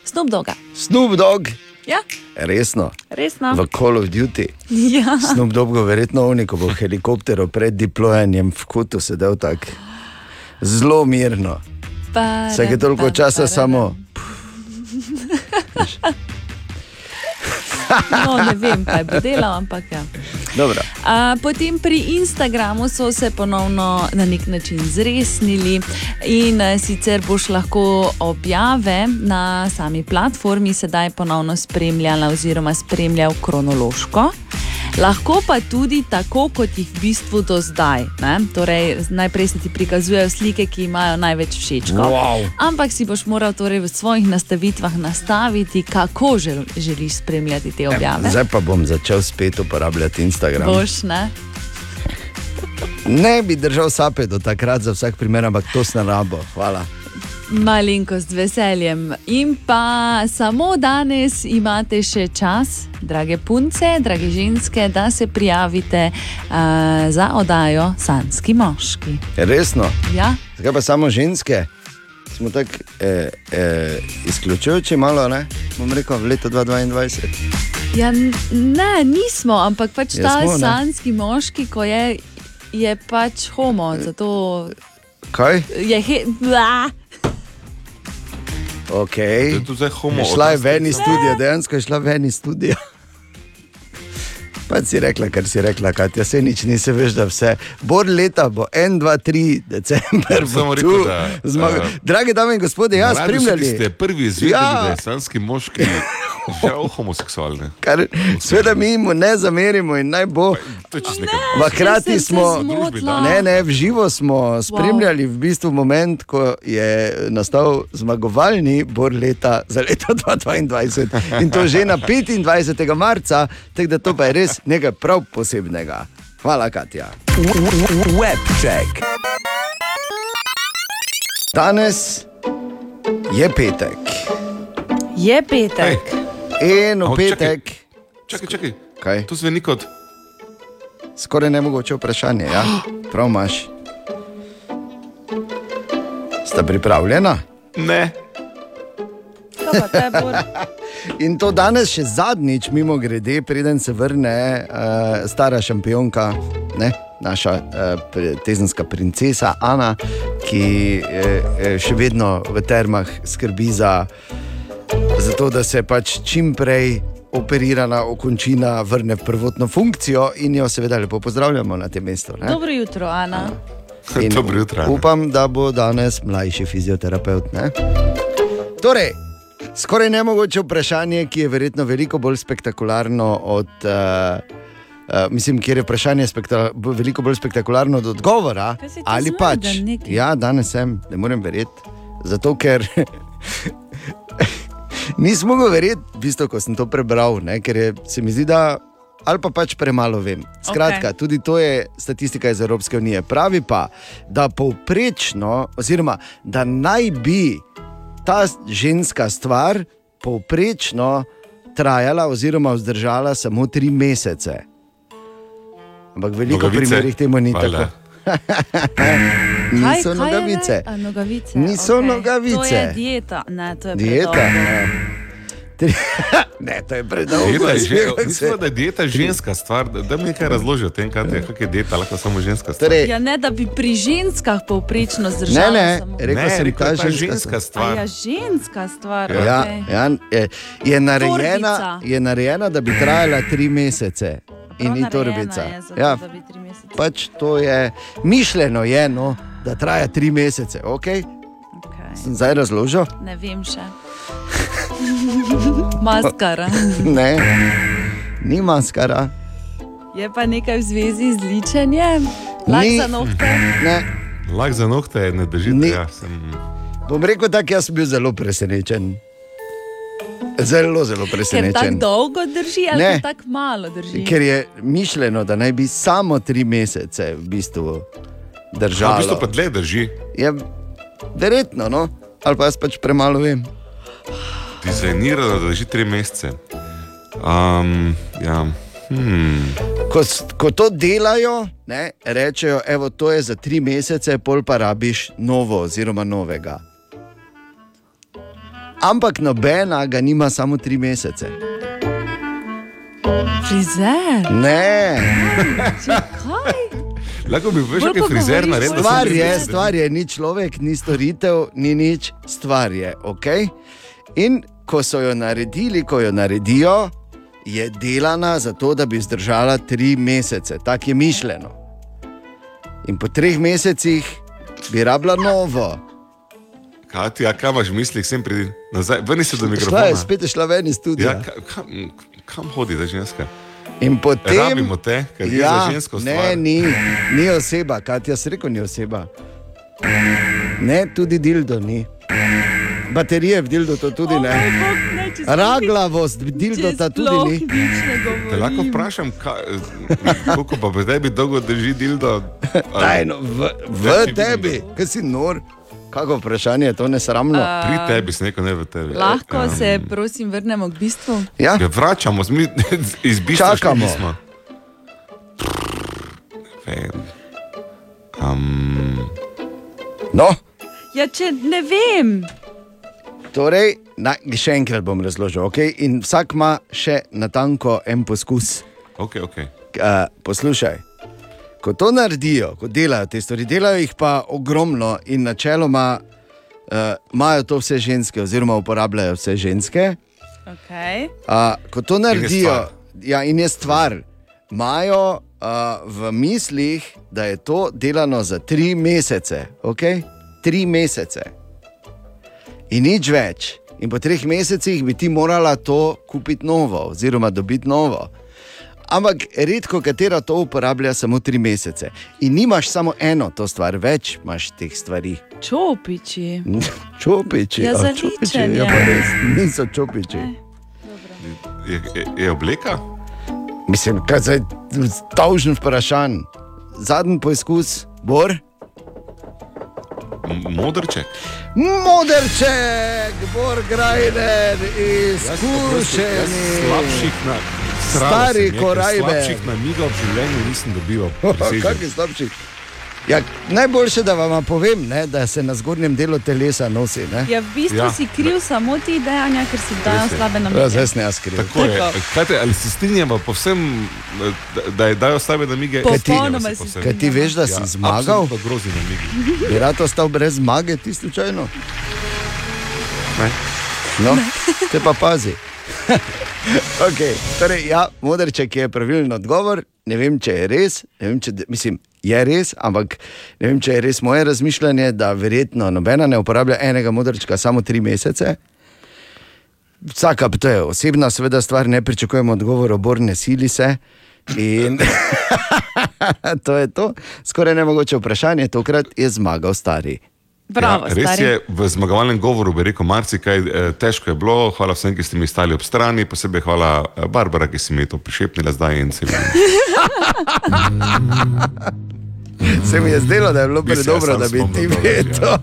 Snoop Doga. Snoop Dogg, Ja, resno. resno. V Call of Duty. Ja. Snoop Dogg bo verjetno oni, ko bo v helikopteru pred deployenjem v kutu sedel tako zelo mirno. Vsake toliko časa samo. *laughs* No, ne vem, kaj bo delal, ampak ja. Dobro. A, potem pri Instagramu so se ponovno na nek način zresnili in eh, sicer boš lahko objave na sami platformi sedaj ponovno spremljala oziroma spremljal kronološko. Lahko pa tudi tako, kot jih v bistvu do zdaj. Ne? Torej, najprej se ti prikazujejo slike, ki imajo največ všečkov. Wow. Ampak si boš moral torej v svojih nastavitvah nastaviti, kako žel, želiš spremljati te objave. Zdaj pa bom začel spet uporabljati Instagram. Boš, ne? Ne bi držal sape do takrat za vsak primer, ampak to s narabo. Hvala. Malenkost veseljem. In pa samo danes imate še čas, drage punce, drage ženske, da se prijavite uh, za oddajo Sanski moški. Resno. Ja, Zakaj pa samo ženske? Smo tako eh, eh, izključujoči, malo, ne? Bom rekel, v letu 2022. ja ne, nismo, ampak pač Ja, ta smo, sanski moški, ko je, je pač homo, zato Kaj? je he. Bla. Okay. Je. Šla je ven iz studia, dejansko je šla ven iz studia. Pa si rekla, kar si rekla, Katja, se nič nisi veš, da vse. Bor leta bo 1, 2, 3 december. Samo bo rekel, da, Zmaga. eh, Drage dame in gospodje, ja, Na radiu spremljali. Ste prvi izvedeli, Ja. ja. da je sanski moški Žal homoseksualne. Kar, sveda mi mu ne zamerimo in naj bo. Hkrati se smo, ne, ne, v živo smo spremljali v bistvu moment, ko je nastal zmagovalni bor leta za leto *laughs* 2022 in to že na 25. marca, tako da to pa je res nekaj prav posebnega. Hvala, Katja. Webcheck. Danes je petek. Je petek. In v petek. Čakaj, čakaj. Kaj? To zveni kot. Skoraj nemogoče vprašanje. Ja? Prav imaš. Sta pripravljena? Ne. *laughs* In to danes še zadnjič, mimo grede, preden se vrne uh, stara šampionka, ne, naša uh, tezenska princesa Ana, ki uh, še vedno v termah skrbi za, za to, da se pač čim prej operirana okončina vrne v prvotno funkcijo in jo seveda lepo pozdravljamo na tem mestu. ne. Dobro jutro, Ana. *laughs* Dobro jutro. Ana. Upam, da bo danes mlajši fizioterapeut. Ne? Torej, skoraj nemogoče vprašanje, ki je verjetno veliko bolj spektakularno od. Uh, Uh, mislim, kjer je vprašanje veliko bolj spektakularno od odgovora. Ali zmeden pač? nekaj? Ja, danes sem, ne morem verjeti. Zato, ker *laughs* nisem mogel verjeti, v bistvu, ko sem to prebral, ne, ker je, se mi zdi, da ali pa pač premalo vem. Skratka, okay. tudi to je statistika iz Evropske unije. Pravi pa, da povprečno, oziroma da naj bi ta ženska stvar povprečno trajala oziroma vzdržala samo tri mesece. Ampak v veliko Nogavice? primerih temu ni Valjda. tako. *laughs* Niso nogavice. A, nogavice. Niso okej. nogavice. To je dieta. Ne, to je Dieta. Ne. Tri- *laughs* ne, to je predolgo. Dieta je že, mislim, da je dieta ženska stvar. Da, da mi nekaj razloži o tem, kaj je, kak je dieta, lahko samo ženska stvar. Torej, Ja, ne, da bi pri ženskah povprečno ne, zdržala. ne, samo. rekel Ne, sem, rekel ta ženska, ženska stvar. Ja, ženska stvar. Ja, okej. ja, je, je, narejena, je narejena, da bi trajala tri mesece. In Prav ni narejena torbica. je za to, Ja, da bi tri mesece. pač to je mišljeno, je, no, da traja tri mesece. Okay? Okay. Sem zdaj razložil? Ne vem še. *laughs* Maskara. Ne, ni maskara. Je pa nekaj v zvezi z ličenjem, lak Ni. za nohte. Ne. Lak za nohte ne držite. Ni. Ja, sem, Bom rekel tako, jaz sem bil zelo presenečen. Zelo, zelo Ker tako presenečen. dolgo drži, ali Ne. tako malo drži. Ker je mišljeno, da naj bi samo tri mesece v bistvu Ja, držalo. v bistvu pa dlje drži. Je verjetno, no? ali pa jaz pač premalo vem. Dizajnirano, da drži tri mesece. Um, ja. hmm. Ko, ko to delajo, ne, rečejo, evo, to je za tri mesece, pol pa rabiš novo, oziroma novega. Ampak nobena ga nima samo tri mesece. Frizer. Ne? Lahko bi veš, Bolj kaj ko frizer govoriš, naredi. da stvar je, stvar je, ni človek, ni storitev, ni nič, stvar je. Okay? In ko so jo naredili, ko jo naredijo, je delana zato, da bi zdržala tri mesece. Tako je mišljeno. In po treh mesecih bi rabila novo. Katja, kaj imaš v mislih, sem pridi nazaj, vrni se do Šla mikrofona. je, spet je šla ven iz studia. Ja, ka, kam, kam hodi ta ženska? In potem. Rabimo te, ker ja, za žensko stvar. Ne, ni, ni oseba, kaj jaz rekel, ni oseba. Ne, tudi dildo ni. Baterije v dildo to tudi ne. Raglavost, dildo ta tudi ni. Te lahko vprašam, koliko pa bi zdaj bi dolgo drži dildo? *laughs* Ali- Tajno, v, v tebi, kaj si nor. Kako vprašanje je to nesramno? A- Pri tebi neko ne v tebi. Lahko Em, se, prosim, vrnemo k bistvu. Ja, Ja, vračamo, mi *laughs* iz bistva Čakamo. Vem. Um, no, Ja, če ne vem. Torej, na, še enkrat bom razložil. Okay? In vsak ima še natanko en poskus. okay, okay. Uh, poslušaj, ko to naredijo, ko delajo te stvari, delajo jih pa ogromno in načeloma uh, imajo to vse ženske, oziroma uporabljajo vse ženske. Okay. Uh, ko to naredijo, stvar. ja, in je stvar, imajo uh, v mislih, da je to delano za tri mesece, okay? tri mesece. In nič več. In po treh mesecih bi ti morala to kupiti novo, oziroma dobiti novo. Ampak redko katera to uporablja samo tri mesece. In nimaš samo eno to stvar, več imaš teh stvari. Čopiči. *laughs* Čopiči, Ja, za čopiči, ja, pa res, niso čopiči. Je, je, je obleka? Mislim, kaj je tožen vprašanj. Zadnji poizkus, Bor. Modrček. Modrček, Bor Grajner, izkušeni. Slabših na Stari korajbe. Slabših namigov v življenju nisem dobival. *laughs* prisežem. Kakšni slabši? Ja, najboljše, da vam povem, ne, da se na zgornjem delu telesa nosi. Ne? Ja, v bistvu Ja. ja. si kriv samo ti dejanja, ker si je. slabe Ja, namige. zdaj sem jaz kriv. Tako je. Kajte, ali se strinjamo povsem, da, je dajo slabe namige? Kaj ti- Popolnoma povsem. Kaj ti veš, da si Ja, zmagal? absolutno grozni namigi. Bi rad ostal brez zmage, ti slučajno? Ne. No, te pa pazi. *laughs* okay, torej, ja, modrček je pravilen odgovor. Ne vem, če je res. ne Vem, če, mislim, je res, ampak ne vem, če je res moje razmišljanje, da verjetno nobena ne uporablja enega modrčka samo tri mesece. Vsaka, to je osebna, seveda, stvar, ne pričakujemo odgovor, oborne sili se. In *laughs* to je to, skoraj nemogoče vprašanje, tokrat je zmagal stari. Bravo, ja, res stari. je, v zmagovalnem govoru bi rekel marsikaj, eh, težko je bilo, hvala vsem, ki ste mi stali ob strani, posebej hvala eh, Barbara, ki si mi to prišepnila zdaj in se mi. *laughs* Se mi je zdelo, da je bilo Bi predobro, jaz da bi ti spomnil, vedel.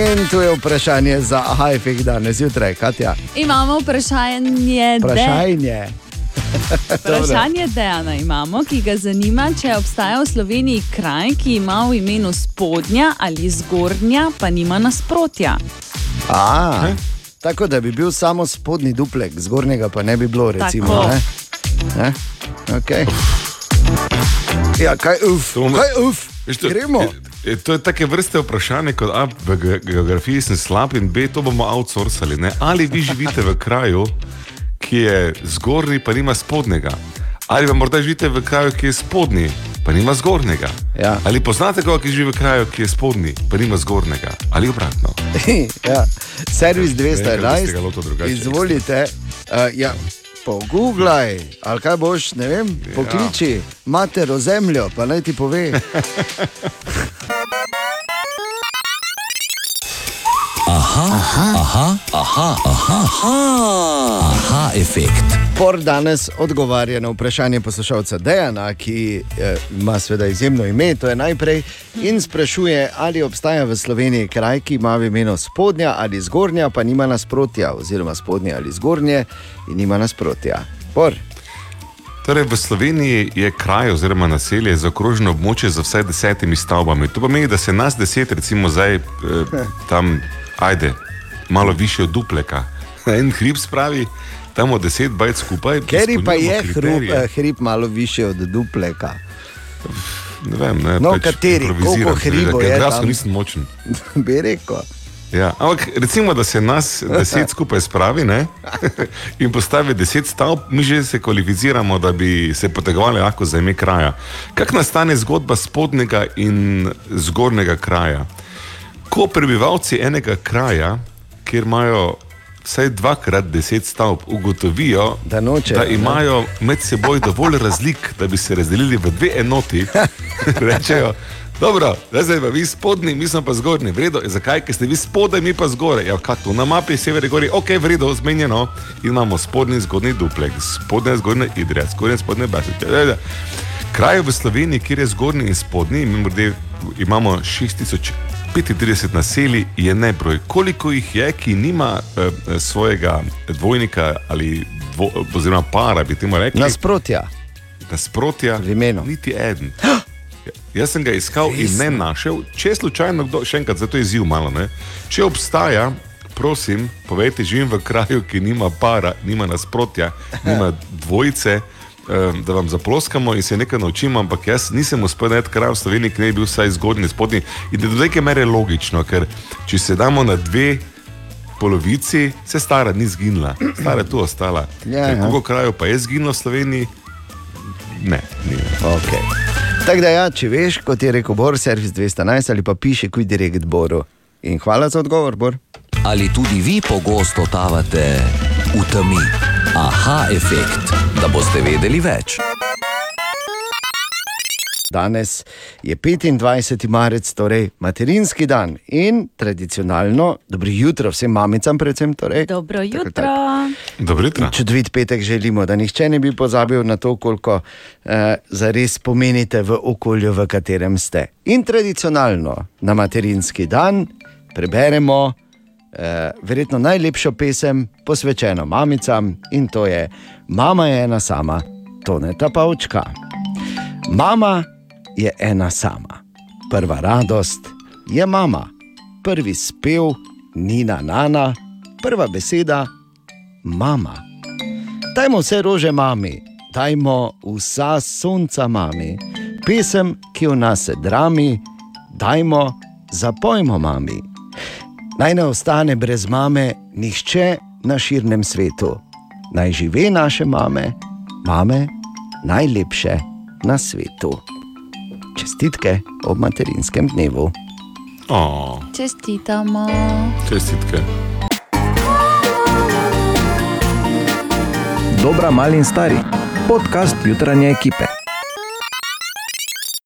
In tu je vprašanje za aha, efekt danes zjutraj, Katja. Imamo vprašanje, de, Vprašanje. *laughs* vprašanje Dejana imamo, ki ga zanima, če obstaja v Sloveniji kraj, ki ima v imenu spodnja ali zgornja, pa nima nasprotja. A, tako da bi bil samo spodnji duplek, zgornjega pa ne bi bilo, recimo. Ne? Ne? Okay. Ja, kaj uf, kaj uf, gremo. E, To je take vrste vprašanje, kot A, v ge- geografiji sem slab in B, to bomo outsourcali. Ne? Ali vi živite v kraju, ki je zgornji, pa nima spodnjega? Ali pa morda živite v kraju, ki je spodnji, pa nima zgornjega? Ja. Ali poznate koga, ki živi v kraju, ki je spodnji, pa nima zgornjega? Ali obratno? *laughs* ja. Servis Ne vem, kako ste ga 211, lotil drugače. izvolite. Uh, ja. Pogooglaj, ali kaj boš, ne vem, pokliči ja. mater o zemljo, pa naj ti pove. *laughs* Aha, aha, aha, aha, aha, aha, aha efekt. Por danes odgovarja na vprašanje poslušalca Dejana, ki eh, ima seveda izjemno ime, to je najprej, in sprašuje, ali obstaja v Sloveniji kraj, ki ima v imenu spodnja ali zgornja, pa nima nasprotja, oziroma spodnja ali zgornje in nima nasprotja. Por. Torej, v Sloveniji je kraj oziroma naselje zaokroženo območje z vsaj desetimi stavbami. To pomeni, da se nas deset, recimo zdaj eh, tam, ajde, malo više od dupleka. En hrib spravi, tam od deset bajt skupaj. Ker pa je hrib, eh, hrib malo više od dupleka. Ne vem, ne, No, pač kateri? Koliko hribov je geografsko tam? nisem močen. *laughs* Bi rekel. Ja, ampak recimo, da se nas deset skupaj spravi ne, *laughs* in postavi deset stavb, mi že se kvalificiramo, da bi se potegovali lahko za ime kraja. Kako nastane zgodba spodnjega in zgornjega kraja? Ko prebivalci enega kraja, kjer imajo vsaj dvakrat deset stavb, ugotovijo, da, nočejo, da ne. imajo med seboj dovolj razlik, da bi se razdelili v dve enoti, *laughs* rečejo. Dobro, zdaj pa vi spodnji, mi smo pa zgornji. Vredo, zakaj? Ker ste vi spodaj, mi pa zgoraj. Ja, tu na mapi sever je gori, ok, vredo, zmenjeno. In imamo spodnji in zgornji duplek, spodnji in zgornji idrija, zgornji in spodnji basik. Kraj v Sloveniji, kjer je zgornji in spodnji, mimogrede imamo 6035 naselij, je nebroj. Koliko jih je, ki nima eh, svojega dvojnika ali dvo, oziroma para, bi temu rekli? Nasprotja. Nasprotja. V imenu. Niti eden. *gasps* Jaz sem ga iskal in ne našel. Če slučajno kdo, še enkrat, zato je ziv malo, ne? če obstaja, prosim, povejte, živim v kraju, ki nima para, nima nasprotja, nima dvojice, eh, da vam zaploskamo in se nekaj naučimo, ampak jaz nisem uspel najti kraj v Sloveniji, ki ne bi bil vsaj zgodnji, spodnji. In da do neke mere je logično, ker če se damo na dve polovici, se stara ni zginila, stara je tu ostala. Ja, ja. Koliko krajev pa je zginilo v Sloveniji? Ne, ni. Okay. Tako da, ja, če veš, kot je rekel Bor, servis 211 ali pa piše, kuj direkt Boru. In hvala za odgovor, Bor. Ali tudi vi pogosto totavate v temi? Aha, efekt, da boste vedeli več. Danes je 25. marec, torej materinski dan in tradicionalno dobro jutro vsem mamicam, predvsem. Torej. Dobro jutro. Dobro jutro. Čudovit petek želimo, da nihče ne bi pozabil na to, koliko eh, zares pomenite v okolju, v katerem ste. In tradicionalno na materinski dan preberemo eh, verjetno najlepšo pesem, posvečeno mamicam in to je Mama je ena sama, toneta pavčka. Mama je ena sama, prva radost je mama, prvi spev, nina nana, prva beseda, mama. Dajmo vse rože mami, dajmo vsa sonca mami, pesem, ki v nas se drami, dajmo, zapojmo mami. Naj ne ostane brez mame nihče na širnem svetu. Naj žive naše mame, mame najlepše na svetu. Čestitke ob materinskem dnevu. Oh, Čestitamo. čestitke. Dobra, mali in stari, podcast jutranje ekipe.